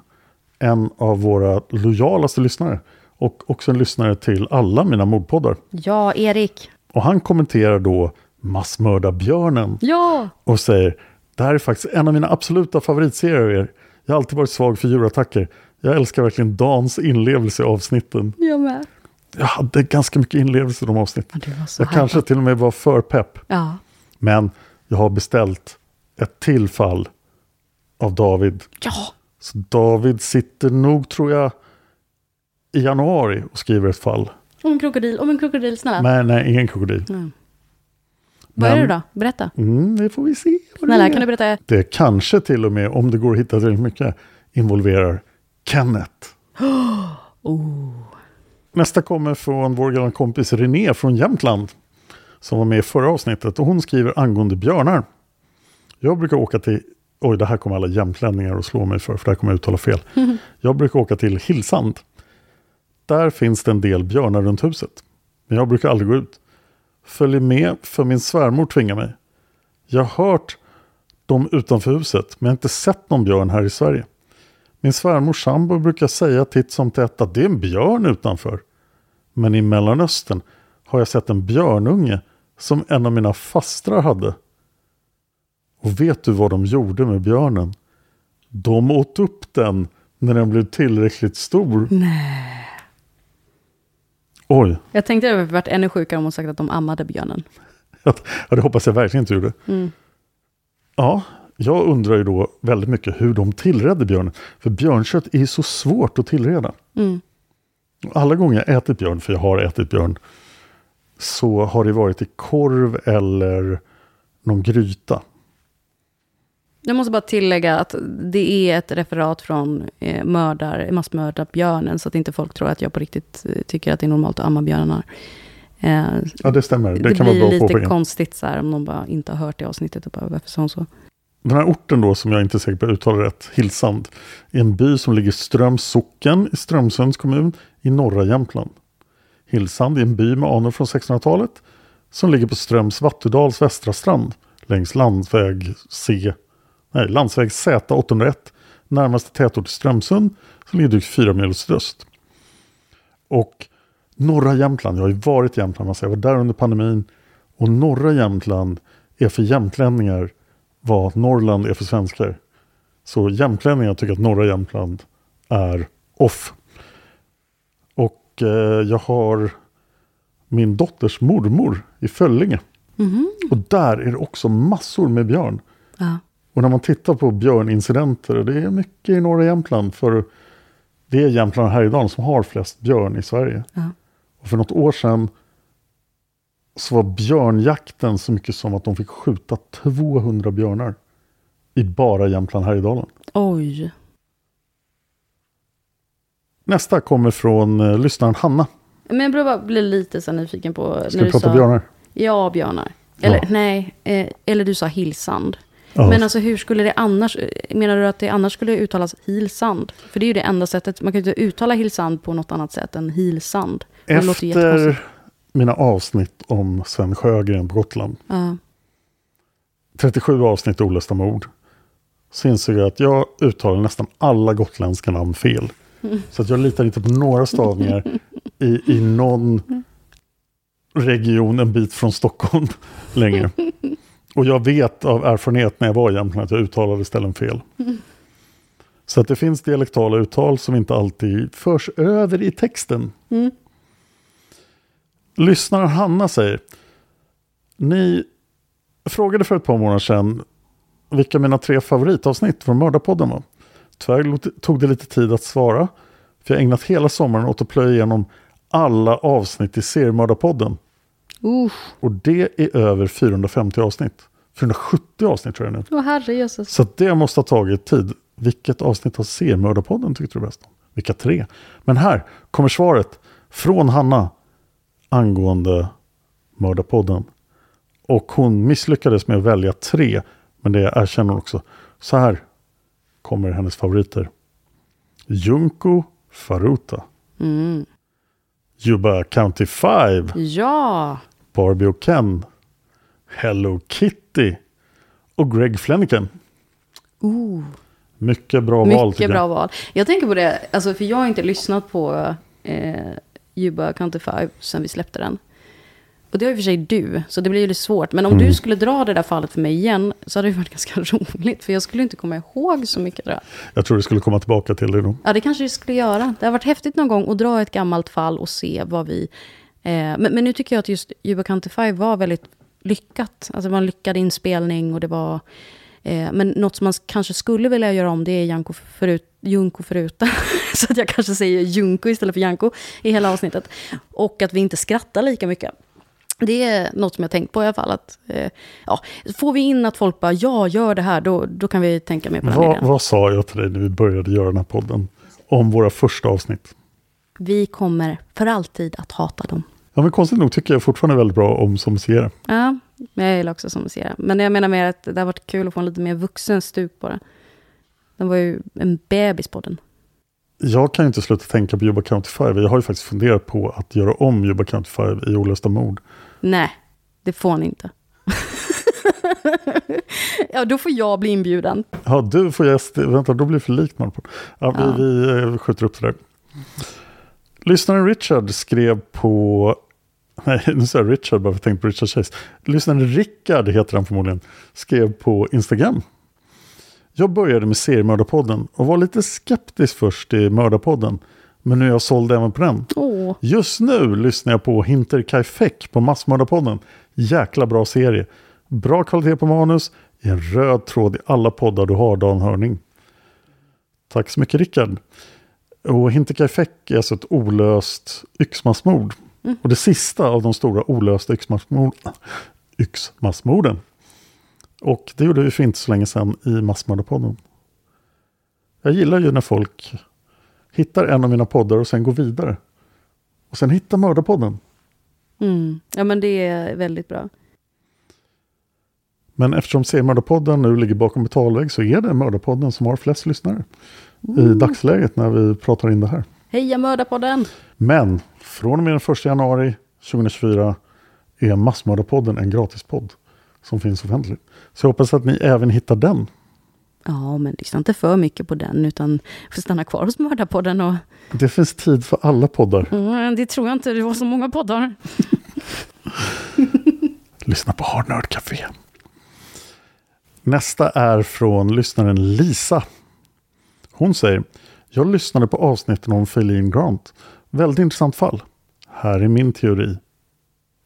en av våra lojalaste lyssnare. Och också en lyssnare till alla mina mordpoddar. Ja, Erik. Och han kommenterar då Massmördarbjörnen Ja! och säger Det här är faktiskt en av mina absoluta favoritserier av er. Jag har alltid varit svag för djurattacker. Jag älskar verkligen Dans inlevelse i avsnitten. Jag med. Jag hade ganska mycket inlevelse i de avsnitten. Så Jag här. kanske till och med var för pepp. Ja. Men jag har beställt ett till fall av David. Ja! Så David sitter nog, tror jag, i januari och skriver ett fall. Om en krokodil, om en krokodil, snälla. Men nej, ingen krokodil. Mm. Vad är det då? Berätta. Mm, det får vi se. Snälla, kan du berätta? Det kanske till och med, om det går att hitta tillräckligt mycket, involverar Kenneth. [GASPS] Oh. Nästa kommer från vår gamla kompis René från Jämtland. Som var med i förra avsnittet. Och hon skriver angående björnar. Jag brukar åka till, oj det här kommer alla jämtlänningar att slå mig för, för det här kommer jag uttala fel. [LAUGHS] Jag brukar åka till Hillsand. Där finns det en del björnar runt huset. Men jag brukar aldrig gå ut. Följer med för min svärmor tvingar mig. Jag har hört dem utanför huset men jag har inte sett någon björn här i Sverige. Min svärmors sambo brukar säga titt som tätt att det är en björn utanför. Men i Mellanöstern har jag sett en björnunge som en av mina fastrar hade. Och vet du vad de gjorde med björnen? De åt upp den när den blev tillräckligt stor. Nej. Oj, Jag tänkte att det hade varit ännu sjukare om hon sagt att de ammade björnen. [LAUGHS] ja, det hoppas jag verkligen inte gjorde. Mm. Ja, jag undrar ju då väldigt mycket hur de tillredde björnen. För björnkött är så svårt att tillreda. Mm. Alla gånger jag ätit björn, för jag har ätit björn, så har det varit i korv eller någon gryta. Jag måste bara tillägga att det är ett referat från eh, mördar, massmördarbjörnen, så att inte folk tror att jag på riktigt eh, tycker att det är normalt att amma björnar. Eh, Ja, det stämmer. Det, det kan vara blir bra lite påpekande. konstigt så här, om någon bara inte har hört det avsnittet och bara, varför sa hon så? Den här orten då, som jag inte är säker på att uttala rätt, Hillsand, är en by som ligger Ströms socken i Strömsunds kommun i norra Jämtland. Hillsand är en by med anor från 1600-talet som ligger på Ströms Vattudals västra strand längs landsväg C, nej, landsväg Z801, närmaste tätort i Strömsund som ligger drygt fyra mil sydöst. Och norra Jämtland, jag har ju varit i Jämtland, alltså jag var där under pandemin och norra Jämtland är för jämtlänningar vad Norrland är för svenskar. Så jämtlänningar tycker att norra Jämtland är off. Och eh, jag har min dotters mormor i Föllinge. Och där är det också massor med björn. Ja. Och när man tittar på björnincidenter, och det är mycket i norra Jämtland, för det är Jämtland och Härjedalen som har flest björn i Sverige. Ja. Och för något år sedan så var björnjakten så mycket som att de fick skjuta 200 björnar i bara Jämtland Härjedalen. Oj. Nästa kommer från eh, lyssnaren Hanna. Men jag bara blir lite så nyfiken på... Ska när vi du prata sa, björnar? Ja, björnar. Eller Ja. nej, eh, eller du sa Hillsand. Ja. Men alltså hur skulle det annars, menar du att det annars skulle uttalas Hilsand? För det är ju det enda sättet, man kan ju inte uttala Hilsand på något annat sätt än Hilsand. Ju Efter. Mina avsnitt om Sven Sjögren på Gotland, Ja. 37 avsnitt olösta mord, så insåg jag att jag uttalar nästan alla gotländska namn fel. [LAUGHS] Så att jag litar inte på några stavningar i, i någon region en bit från Stockholm [LAUGHS] längre. Och jag vet av erfarenhet när jag var i Jämtland att jag uttalade ställen fel. [LAUGHS] Så att det finns dialektala uttal som inte alltid förs över i texten. Mm. Lyssnaren Hanna säger Ni frågade för ett par månader sedan vilka mina tre favoritavsnitt från Mördarpodden var. Tyvärr tog det lite tid att svara. För jag ägnat hela sommaren åt att plöja igenom alla avsnitt i seriemördarpodden. Usch, Och det är över 450 avsnitt. 470 avsnitt tror jag nu. åh herrejösses. Så det måste ha tagit tid. Vilket avsnitt av seriemördarpodden tyckte du bäst om? Vilka tre? Men här kommer svaret från Hanna angående Mördarpodden. Och hon misslyckades med att välja tre. Men det erkänner hon också. Så här kommer hennes favoriter. Junko Faruta. Mm. Yuba County 5. Ja, Barbie och Ken. Hello Kitty. och Greg Flanagan. Ooh. Mycket bra val Mycket bra val. Jag tänker på det, alltså, för jag har inte lyssnat på eh, Juba Counter 5 sen vi släppte den. Och det har och för sig du, så det blir ju lite svårt. Men om Mm. du skulle dra det där fallet för mig igen, så hade det varit [LAUGHS] ganska roligt. För jag skulle inte komma ihåg så mycket tror jag. Tror du skulle komma tillbaka till det då. Ja, det kanske det skulle göra. Det har varit häftigt någon gång att dra ett gammalt fall och se vad vi... Eh, men, men nu tycker jag att just Juba Counter 5 var väldigt lyckat. Alltså det var en lyckad inspelning och det var... Eh, men något som man kanske skulle vilja göra om det är Janko förut, Junko förutan. [LAUGHS] Så att jag kanske säger Junko istället för Janko i hela avsnittet. Och att vi inte skrattar lika mycket. Det är något som jag tänkt på i alla fall. Att, eh, ja, får vi in att folk bara ja, gör det här, då, då kan vi tänka mer på den Vad, idén. vad sa jag till dig när vi började göra den här podden? Om våra första avsnitt. Vi kommer för alltid att hata dem. Ja, men konstigt nog tycker jag fortfarande väldigt bra om Som ser. Ja, jag gillar också som ser. Men jag menar mer att det har varit kul att få en lite mer vuxen stuk på det. Den var ju en bebis på den. Jag kan ju inte sluta tänka på Juba County 5. Jag har ju faktiskt funderat på att göra om Juba County 5 i Olösta mord. Nej, det får ni inte. [LAUGHS] ja, då får jag bli inbjuden. Ja, du får gäst. Vänta, då blir det för likt Marpol. Ja, Ja. vi, vi eh, skjuter upp det där. Lyssnaren Richard skrev på... Nej, [LAUGHS] nu säger jag Richard bara för jag tänkte på Richard Chase. Lyssnaren Rickard heter han förmodligen. Skrev på Instagram. Jag började med seriemördarpodden och var lite skeptisk först i mördarpodden. Men nu är jag såld även på den. Åh, Just nu lyssnar jag på Hinter Kaifek på Massmördarpodden. Jäkla bra serie. Bra kvalitet på manus. En röd tråd i alla poddar du har, Dan Hörning. Tack så mycket Rickard. Och Hinter Kaifek är alltså ett olöst yxmassmord. Och det sista av de stora olösta yxmassmord, yxmassmorden. Och det gjorde vi för inte så länge sedan i Massmördarpodden. Jag gillar ju när folk hittar en av mina poddar och sen går vidare. Och sen hittar Mördarpodden. mm. Ja, men det är väldigt bra. Men eftersom C-Mördarpodden nu ligger bakom betalvägg så är det Mördarpodden som har flest lyssnare. I dagsläget när vi pratar in det här. Heja Mördarpodden! Men från och med den 1 januari 2024 är Massmördarpodden en gratispodd som finns offentligt. Så jag hoppas att ni även hittar den. Ja, men lyssna inte för mycket på den, utan får stanna kvar hos Mördarpodden. Och, Det finns tid för alla poddar. mm, det tror jag inte, det var så många poddar. [LAUGHS] Lyssna på Hard Nerd Café. Nästa är från lyssnaren Lisa. Hon säger Jag lyssnade på avsnitten om Feline Grant. Väldigt intressant fall. Här är min teori.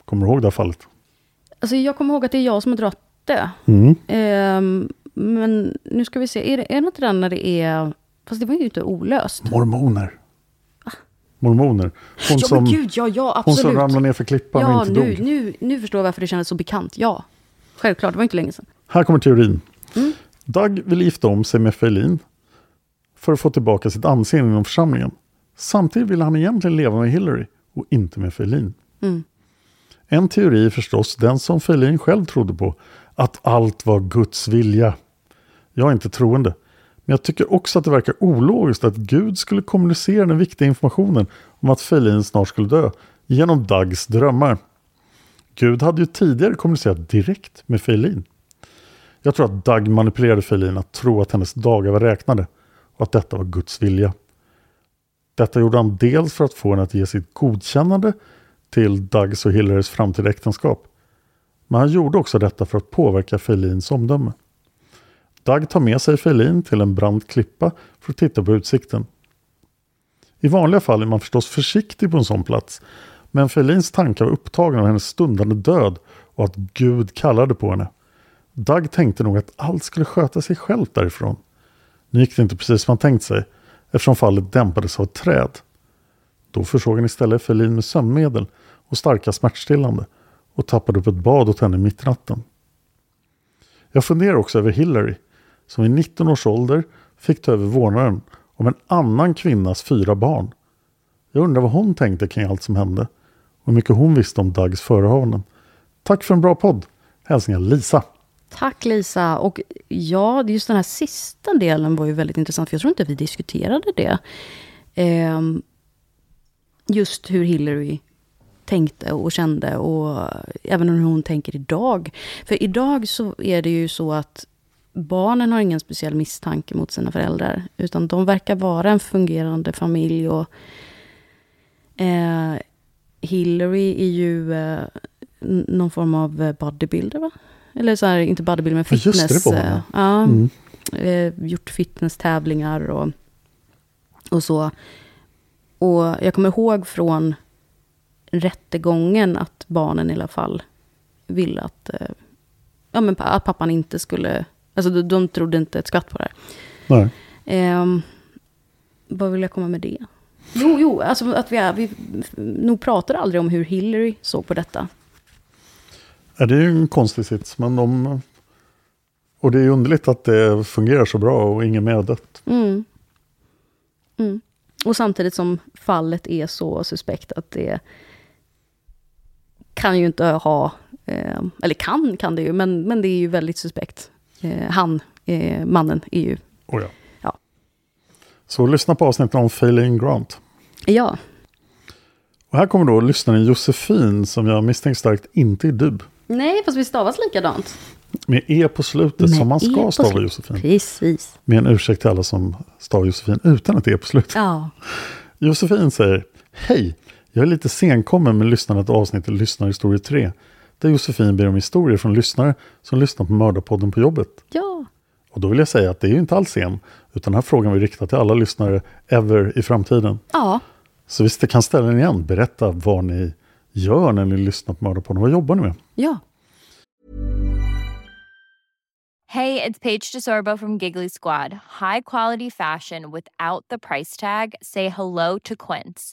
Kommer du ihåg det här fallet? Alltså, jag kommer ihåg att det är jag som har dragit det. Mm. Ehm, men nu ska vi se, är det, är det inte den när det är... Fast det var ju inte olöst. Mormoner. Mormoner. Hon, ja, som, men gud, ja, ja, hon absolut. som ramlade ner för klippan ja, och inte nu, dog. nu, nu förstår jag varför det kändes så bekant. Ja, självklart, det var inte länge sedan. Här kommer teorin. Mm. Doug vill gifta om sig med Feline för att få tillbaka sitt anseende inom församlingen. Samtidigt vill han egentligen leva med Hillary och inte med Feline. Mm. En teori är förstås den som Feline själv trodde på, att allt var Guds vilja. Jag är inte troende, men jag tycker också att det verkar ologiskt att Gud skulle kommunicera den viktiga informationen om att Feline snart skulle dö genom Dags drömmar. Gud hade ju tidigare kommunicerat direkt med Feline. Jag tror att Dag manipulerade Feline att tro att hennes dagar var räknade och att detta var Guds vilja. Detta gjorde han dels för att få henne att ge sitt godkännande till Dags och Hillarys framtida äktenskap. Men han gjorde också detta för att påverka Felins omdöme. Doug tar med sig Felin till en brant klippa för att titta på utsikten. I vanliga fall är man förstås försiktig på en sån plats, men Felins tankar var upptagna av hennes stundande död och att Gud kallade på henne. Doug tänkte nog att allt skulle sköta sig självt därifrån. Nu gick det inte precis som han tänkt sig, eftersom fallet dämpades av ett träd. Då försåg han istället Felin med sömnmedel och starka smärtstillande och tappade upp ett bad åt henne mitt i natten. Jag funderar också över Hillary, som i 19 års ålder fick ta över vårdnaden om en annan kvinnas fyra barn. Jag undrar vad hon tänkte kring allt som hände och hur mycket hon visste om Dougs förehavanden. Tack för en bra podd. Hälsningar Lisa. Tack Lisa. Och ja, just den här sista delen var ju väldigt intressant, för jag tror inte vi diskuterade det. Eh, just hur Hillary tänkte och kände och även hur hon tänker idag. För idag så är det ju så att barnen har ingen speciell misstanke mot sina föräldrar. Utan de verkar vara en fungerande familj. och eh, Hillary är ju eh, någon form av bodybuilder va? Eller så här, inte bodybuilder men Ja, just det, fitness. det eh, ja, Mm. eh, gjort fitnesstävlingar och, och så. Och jag kommer ihåg från rättegången att barnen i alla fall ville att, eh, ja, men att pappan inte skulle... Alltså de, de trodde inte ett skvatt på det här. Nej. Ehm, vad vill jag komma med det? Jo, jo, alltså att vi, är, vi nog pratar aldrig om hur Hillary såg på detta. Ja, det är ju en konstig sits, men de... Och det är ju underligt att det fungerar så bra och ingen mer har dött. Mm. Mm. Och samtidigt som fallet är så suspekt att det kan ju inte ha, eh, eller kan kan det ju, men, men det är ju väldigt suspekt. Eh, han, eh, mannen, är ju, Oh ja. Ja. Så lyssna på avsnittet om Failing Grant. ja, Och här kommer då lyssnaren Josefin som jag misstänker starkt inte är du. nej, fast vi stavas likadant. Med E på slutet som man Med E ska på stava Josefin. Precis. Med en ursäkt till alla som stavar Josefin utan ett E på slutet. Ja. Josefin säger Hej, jag är lite senkommen med lyssnandet av avsnittet Lyssnarhistoria 3. Där Josefin ber om historier från lyssnare som lyssnar på Mördarpodden på jobbet. Ja. Och då vill jag säga att det är ju inte alls sen. Utan den här frågan vi riktar till alla lyssnare ever i framtiden. Ja. Så visst, det kan ställa den igen. Berätta vad ni gör när ni lyssnar på Mördarpodden. Vad jobbar ni med? Ja. Hey, it's Paige DeSorbo from Giggly Squad. High quality fashion without the price tag. Say hello to Quince.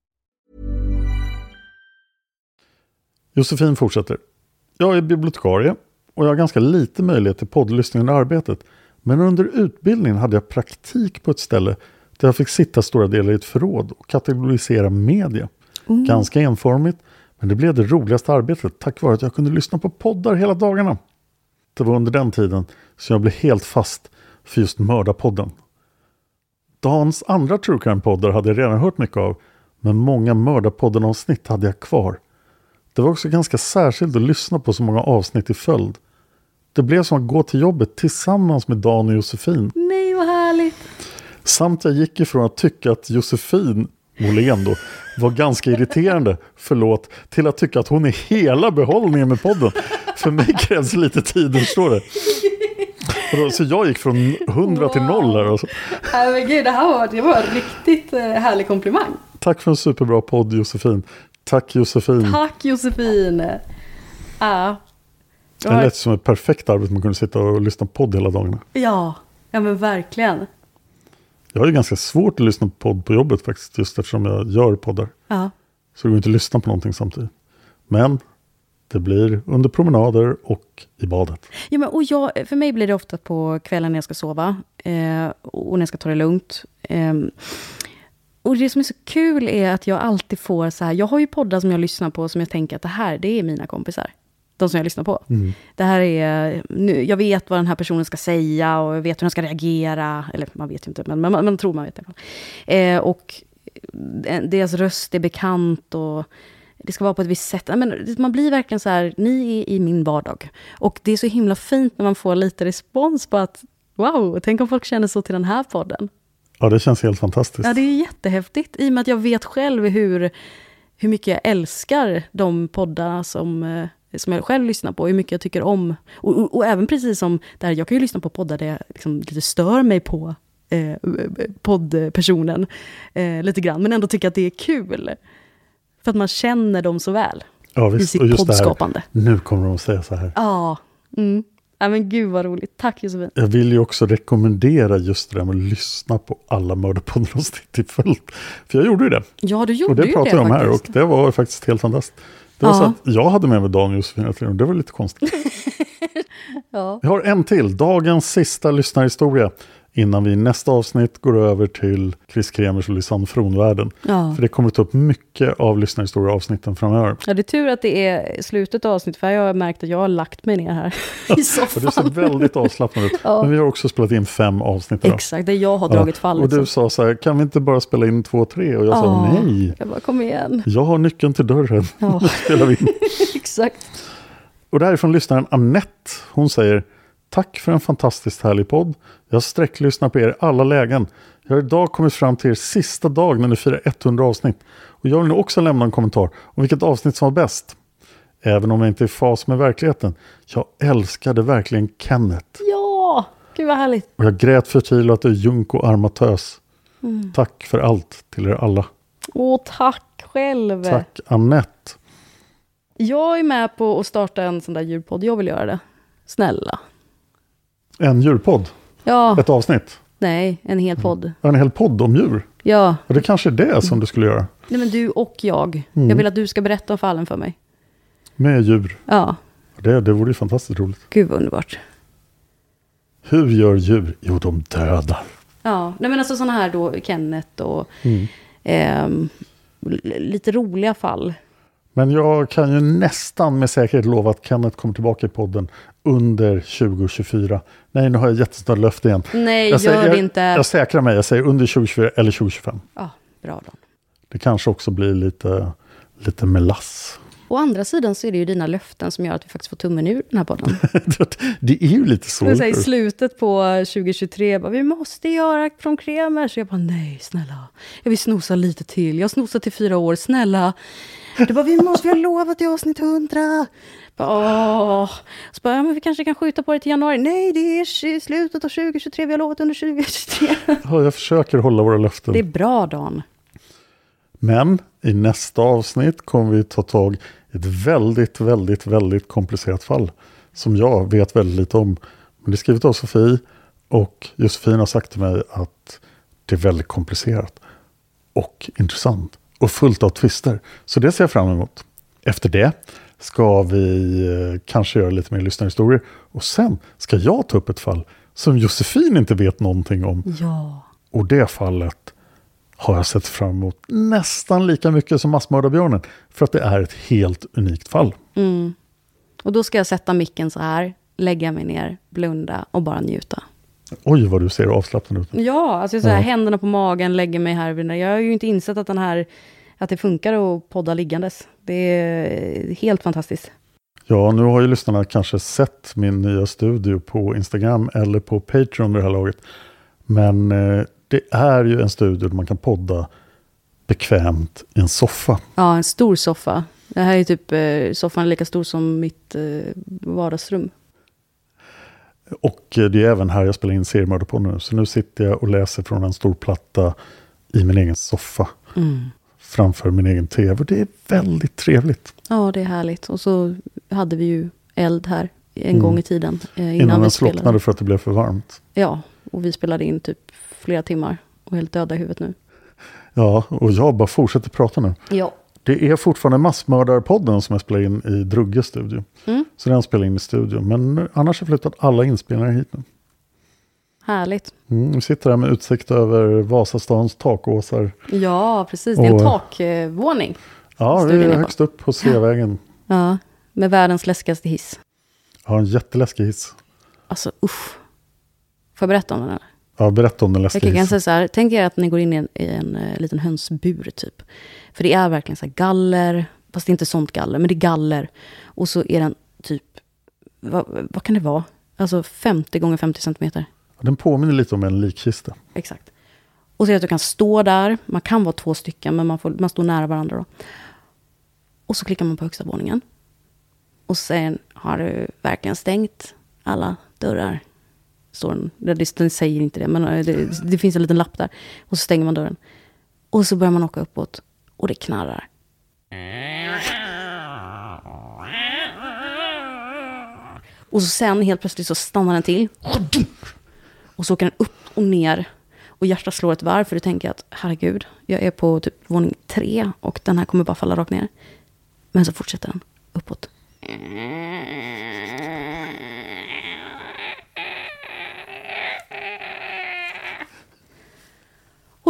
Josefin fortsätter. Jag är bibliotekarie och jag har ganska lite möjlighet till poddlyssning under arbetet. Men under utbildningen hade jag praktik på ett ställe där jag fick sitta stora delar i ett förråd och kategorisera media. Ganska enformigt, men det blev det roligaste arbetet tack vare att jag kunde lyssna på poddar hela dagarna. Det var under den tiden som jag blev helt fast för just Mördarpodden. Dans andra True Crime-poddar hade jag redan hört mycket av, men många Mördarpodden-avsnitt hade jag kvar. Det var också ganska särskilt att lyssna på så många avsnitt i följd. Det blev som att gå till jobbet tillsammans med Dan och Josefin. Nej, vad härligt. Samt jag gick ifrån att tycka att Josefin Molén då var ganska irriterande, förlåt, till att tycka att hon är hela behållningen med podden. För mig krävs lite tid, förstår du? Så jag gick från 100 till noll här. Alltså. Nej, men gud, det här var, det var en riktigt eh, härlig komplimang. Tack för en superbra podd Josefin. Tack Josefin. Tack Josefin. Ja. Det lät som ett perfekt arbete man kunde sitta och lyssna på podd hela dagarna. Ja, ja men verkligen. Jag har ju ganska svårt att lyssna på podd på jobbet faktiskt, just eftersom jag gör poddar. Ja. Så det går inte att lyssna på någonting samtidigt. Men det blir under promenader och i badet. Ja, men, och jag, för mig blir det ofta på kvällen när jag ska sova eh, och när jag ska ta det lugnt. Eh, och det som är så kul är att jag alltid får så här, jag har ju poddar som jag lyssnar på som jag tänker att det här, det är mina kompisar. De som jag lyssnar på. Det här är, nu, jag vet vad den här personen ska säga och jag vet hur den ska reagera. Eller man vet ju inte, men man, man tror man vet i alla fall. Eh, och eh, deras röst är bekant och det ska vara på ett visst sätt. Men man blir verkligen så här, ni är i min vardag. Och det är så himla fint när man får lite respons på att, wow, tänk om folk känner så till den här podden. Ja, det känns helt fantastiskt. Ja, det är jättehäftigt. I och med att jag vet själv hur, hur mycket jag älskar de poddarna som, eh, som jag själv lyssnar på. Hur mycket jag tycker om. Och, och, och även precis som där, jag kan ju lyssna på poddar där jag liksom lite stör mig på eh, poddpersonen eh, lite grann. Men ändå tycker att det är kul. För att man känner dem så väl. ja, i visst. sitt Och just det här, poddskapande. nu kommer de att säga så här. Ja. Mm. Ja, men gud vad roligt. Tack Josefin. Jag vill ju också rekommendera just det där med att lyssna på alla Mördarpodden-avsnitt i följd. För jag gjorde ju det. Ja, du gjorde Och det ju pratar det jag om här och det var faktiskt helt fantastiskt. Det var Ja. så att jag hade med mig Dan och Josefin till det var lite konstigt. [LAUGHS] Ja. Vi har en till, dagens sista lyssnarhistoria. Innan vi i nästa avsnitt går över till Chris Kremers och Lisanne Fron-världen. Ja. För det kommer att ta upp mycket av lyssnarhistoria avsnitten framöver. ja, det är tur att det är slutet av avsnittet, för jag har märkt att jag har lagt mig ner här [LAUGHS] i Och du soffan. ser väldigt avslappnad ut. Ja. Men vi har också spelat in fem avsnitt idag. Exakt, det jag har dragit fallet. Och du sa så här, kan vi inte bara spela in två, tre? Och jag sa Ja. nej. Jag bara, kom igen. Jag har nyckeln till dörren. Ja. Nu [LAUGHS] spelar vi in. [LAUGHS] Exakt. Och det här är från lyssnaren Annette. Hon säger Tack för en fantastiskt härlig podd. Jag sträcklyssnar på er i alla lägen. Jag har idag kommit fram till er sista dag när ni firar 100 avsnitt. Och jag vill nu också lämna en kommentar om vilket avsnitt som var bäst. Även om jag inte är i fas med verkligheten. Jag älskade verkligen Kenneth. Ja, gud vad härligt. Och jag grät förtvivlat åt Junko Armatös. Mm. Tack för allt till er alla. Åh, tack själv. Tack Annette. Jag är med på att starta en sån där djurpodd. Jag vill göra det. Snälla. En djurpodd. Ja, Ett avsnitt. nej, en hel podd. En hel podd om djur. Ja, Och det kanske är det som du skulle göra. nej men du och jag. Mm. Jag vill att du ska berätta om fallen för mig. Med djur. Ja, Det, det vore ju fantastiskt roligt. gud vad underbart. Hur gör djur? Jo, de dödar. Ja, nej men alltså sådana här då, Kenneth och Mm. l- lite roliga fall. Men jag kan ju nästan med säkerhet lova att Kenneth kommer tillbaka i podden under 2024. Nej, nu har jag jättestora löfte igen. Nej, jag gör jag, det inte. Jag säkrar mig, jag säger under 2024 eller 2025. Ja, bra då. Det kanske också blir lite, lite melass. Å andra sidan så är det ju dina löften som gör att vi faktiskt får tummen ur den här podden. [LAUGHS] det är ju lite så. Men så I slutet på 2023, bara, vi måste göra från Kremer. Så jag bara, nej snälla, jag vill snosa lite till. Jag snosat i fyra år, snälla. Du bara, vi måste, vi har lovat i avsnitt 100. Bara, Åh. Så bara, ja, men vi kanske kan skjuta på det till januari. Nej, det är i slutet av 2023, vi har lovat under 2023. Ja, jag försöker hålla våra löften. Det är bra, Dan. Men i nästa avsnitt kommer vi ta tag i ett väldigt, väldigt, väldigt komplicerat fall. Som jag vet väldigt lite om. Men det är skrivet av Sofie och Josefin har sagt till mig att det är väldigt komplicerat. Och intressant. Och fullt av twister. Så det ser jag fram emot. Efter det ska vi eh, kanske göra lite mer lyssnarhistorier. Och sen ska jag ta upp ett fall som Josefin inte vet någonting om. Ja. Och det fallet har jag sett fram emot nästan lika mycket som massmördarbjörnen. För att det är ett helt unikt fall. Mm. Och då ska jag sätta micken så här, lägga mig ner, blunda och bara njuta. Oj vad du ser avslappnad ut. Ja, alltså så här, Ja. händerna på magen, lägger mig här. Jag har ju inte insett att den här, att det funkar att podda liggandes. Det är helt fantastiskt. Ja, nu har ju lyssnarna kanske sett min nya studio på Instagram eller på Patreon vid det här laget. Men eh, det är ju en studio där man kan podda bekvämt i en soffa. Ja, en stor soffa. Det här är typ, eh, soffan är lika stor som mitt eh, vardagsrum. Och eh, det är även här jag spelar in seriemördarpodden nu. Så nu sitter jag och läser från en stor platta i min egen soffa. Mm. Framför min egen tv. Det är väldigt trevligt. Ja, det är härligt. Och så hade vi ju eld här en Mm. gång i tiden. Eh, innan, Innan vi den slocknade för att det blev för varmt. Ja, och vi spelade in typ flera timmar. Och helt döda i huvudet nu. Ja, och jag bara fortsätter prata nu. Ja. Det är fortfarande Massmördarpodden som jag spelar in i Drugges studio. Mm. Så den spelar in i studion. Men annars har jag flyttat alla inspelningar hit nu. Härligt. Mm, vi sitter här med utsikt över Vasastans takåsar. Ja, precis. Det är en Och- takvåning. Ja, vi är högst upp på Sveavägen. Ja, med världens läskigaste hiss. Jag har en jätteläskig hiss. Alltså usch. Får jag berätta om den? Eller? Ja, berätta om den Jag läskiga kan hissen. säga så här, tänk er att ni går in i en, i en eh, liten hönsbur typ. För det är verkligen så här galler, fast det är inte sånt galler, men det är galler. Och så är den typ, vad, vad kan det vara? Alltså 50 gånger 50 centimeter. Den påminner lite om en likkista. Exakt. Och så är det att du kan stå där, man kan vara två stycken, men man, får, man står nära varandra då. Och så klickar man på högsta våningen. Och sen har du verkligen stängt alla dörrar. Står den, den säger inte det, men eh, det, det finns en liten lapp där. Och så stänger man dörren. Och så börjar man åka uppåt. Och det knarrar. Och så sen helt plötsligt så stannar den till. Och så åker den upp och ner. Och hjärtat slår ett varv för du tänker att herregud, jag är på typ våning tre och den här kommer bara falla rakt ner. Men så fortsätter den uppåt.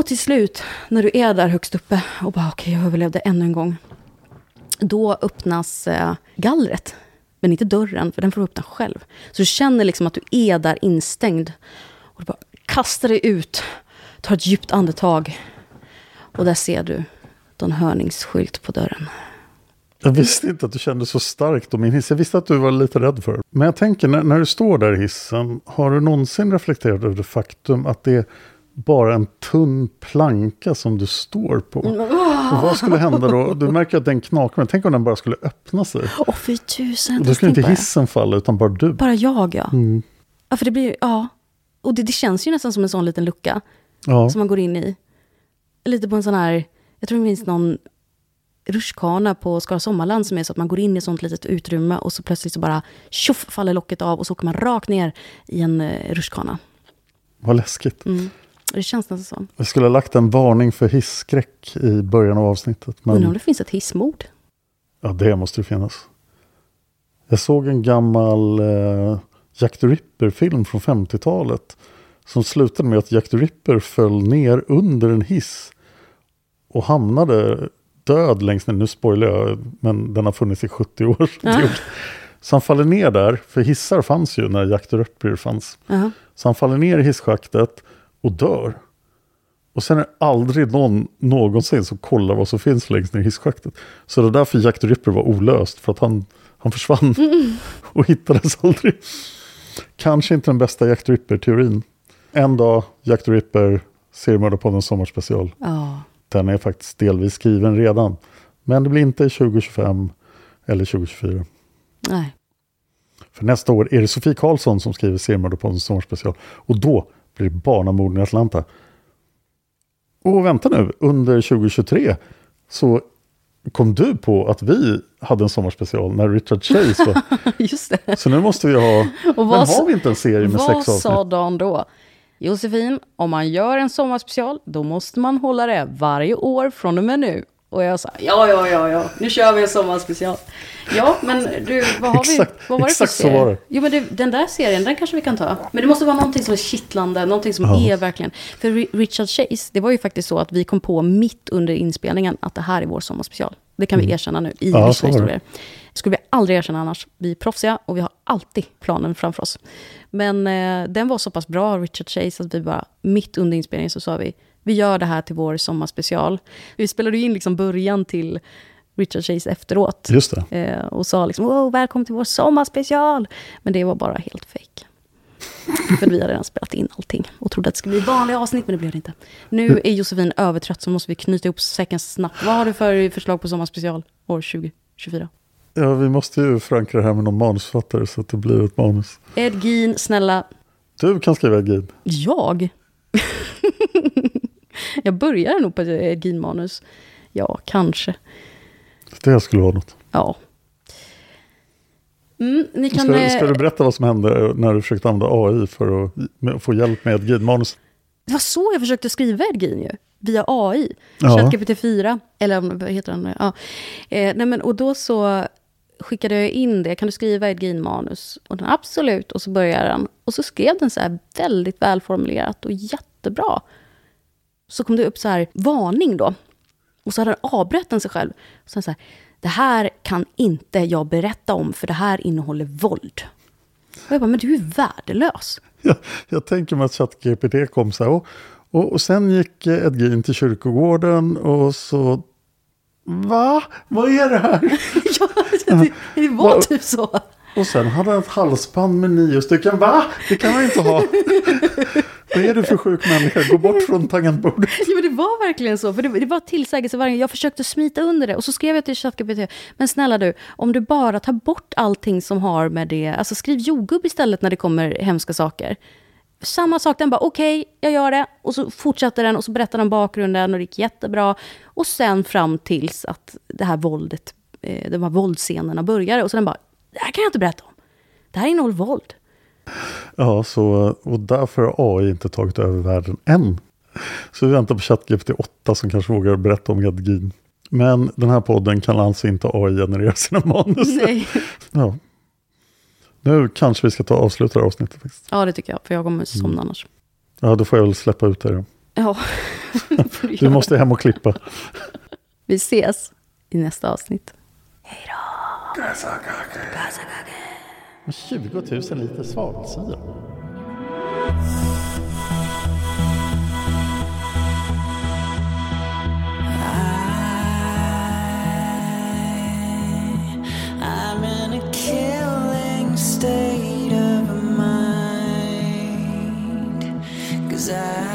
Och till slut, när du är där högst uppe och bara okej, jag överlevde ännu en gång. Då öppnas eh, gallret, men inte dörren, för den får du öppna själv. Så du känner liksom att du är där instängd. Och du bara kastar dig ut, tar ett djupt andetag. Och där ser du Don Hörnings skylt på dörren. Jag visste inte att du kände så starkt om min hiss. Jag visste att du var lite rädd för det. Men jag tänker, när, när du står där i hissen, har du någonsin reflekterat över det faktum att det är bara en tunn planka som du står på? Och vad skulle hända då? Du märker att den knakar, men tänk om den bara skulle öppna sig. Åh fy tusan. Och då skulle inte hissen falla, utan bara du. Bara jag ja. Mm. Ja, för det blir ja. Och det, det känns ju nästan som en sån liten lucka. Ja. Som man går in i. Lite på en sån här, jag tror det finns någon rutschkana på Skara Sommarland som är så att man går in i ett sånt litet utrymme och så plötsligt så bara tjoff faller locket av och så åker man rakt ner i en eh, rutschkana. Vad läskigt. Mm. Det känns nästan så. Jag skulle ha lagt en varning för hisskräck i början av avsnittet. Undrar om Men det finns ett hissmord. ja, det måste det finnas. Jag såg en gammal eh, Jack the Ripper-film från 50-talet. Som slutade med att Jack the Ripper föll ner under en hiss. Och hamnade död längst ner. Nu spoilar jag, men den har funnits i 70 år. Ja. Så han faller ner där, för hissar fanns ju när Jack the Ripper fanns. Ja. Så han faller ner i hisschaktet och dör. Och sen är det aldrig någon någonsin som kollar vad som finns längst ner i hisschaktet. Så det är därför Jack the Ripper var olöst, för att han, han försvann [LAUGHS] och hittades aldrig. Kanske inte den bästa Jack the Ripper-teorin. En dag, Jack the Ripper, seriemördarpoddens sommarspecial. Ja. Den är faktiskt delvis skriven redan. Men det blir inte 2025 eller 2024. Nej. För nästa år är det Sofie Karlsson som skriver seriemördarpoddens sommarspecial. Och då blir det barnamorden i Atlanta. Och vänta nu, under 2023 så kom du på att vi hade en sommarspecial när Richard Chase var... [LAUGHS] Just det. Så nu måste vi ha... Och Men vad har vi inte en serie med Vad sex sa avsnitt? Dan då? Josefin, om man gör en sommarspecial, då måste man hålla det varje år från och med nu. Och jag sa, ja, ja, ja, ja, nu kör vi en sommarspecial. Ja, men du, vad har Exakt- vi? Vad var det exakt för så serie? var det. Jo, men det, den där serien, den kanske vi kan ta. Men det måste vara någonting som är kittlande, någonting som Ja. är verkligen... För Ri- Richard Chase, det var ju faktiskt så att vi kom på mitt under inspelningen att det här är vår sommarspecial. Det kan vi Mm. erkänna nu i Ja, vissa så historier. Det skulle vi aldrig erkänna annars. Vi är proffsiga och vi har alltid planen framför oss. Men eh, den var så pass bra, Richard Chase, att vi bara mitt under inspelningen så sa vi, vi gör det här till vår sommarspecial. Vi spelade ju in liksom början till Richard Chase efteråt. Just det. Eh, och sa liksom, wow, välkommen till vår sommarspecial. Men det var bara helt fake. För vi hade redan spelat in allting och trodde att det skulle bli vanliga avsnitt, men det blev det inte. Nu är Josefin övertrött, så måste vi knyta ihop säcken snabbt. Vad har du för förslag på sommarspecial år 2024? Ja, vi måste ju förankra det här med någon manusförfattare så att det blir ett manus. Ed Gein, snälla. Du kan skriva ett guide. Jag? Jag börjar nog på ett Gein-manus. Ja, kanske. Det skulle vara något. Ja. Mm, ni kan... Ska, eh, ska du berätta vad som hände när du försökte använda AI för att få hjälp med ett guide-manus? Det var så jag försökte skriva Ed Gein ju. Via AI. Ja. ChatGPT 4. Eller vad heter den? Ja. Eh, nej men, och då så skickade jag in det. Kan du skriva Ed Gein-manus? Och den absolut. Och så började den. Och så skrev den så här väldigt välformulerat och jättebra. Så kom det upp så här varning då. Och så hade avbrett den sig själv. Och sen så här, det här kan inte jag berätta om för det här innehåller våld. Och jag bara, men du är värdelös. [LAUGHS] Jag, jag tänker mig att ChatGPT kom så här. Och, och, och sen gick eh, Ed Gein till kyrkogården och så... Va? Vad är det här? [LAUGHS] ja, det, det [LAUGHS] var typ så. Och sen hade han ett halsband med nio stycken. Va? Det kan man inte ha. Vad är du för sjuk människa? Gå bort från tangentbordet. [LAUGHS] Ja, men det var verkligen så. För det, det var tillsägelse varje gång. Jag försökte smita under det. Och så skrev jag till ChatGPT. Men snälla du, om du bara tar bort allting som har med det... Alltså skriv jordgubb istället när det kommer hemska saker. Samma sak, den bara okej, jag gör det. Och så fortsatte den och så berättade den bakgrunden och det gick jättebra. Och sen fram tills att det här våldet, eh, de här våldsscenerna började. Och så den bara, det här kan jag inte berätta om. Det här innehåller våld. Ja, så, och därför har AI inte tagit över världen än. Så vi väntar på ChatGPT 8 som kanske vågar berätta om Ed Gein. Men den här podden kan alltså inte AI-generera sina manus. Nej. Ja. Nu kanske vi ska ta och avsluta det här avsnittet. Faktiskt. Ja, det tycker jag, för jag kommer somna annars. Ja, då får jag väl släppa ut dig då. Ja. [LAUGHS] Du måste hem och klippa. Vi ses i nästa avsnitt. Men 20 000 liter svavelsyra. I'm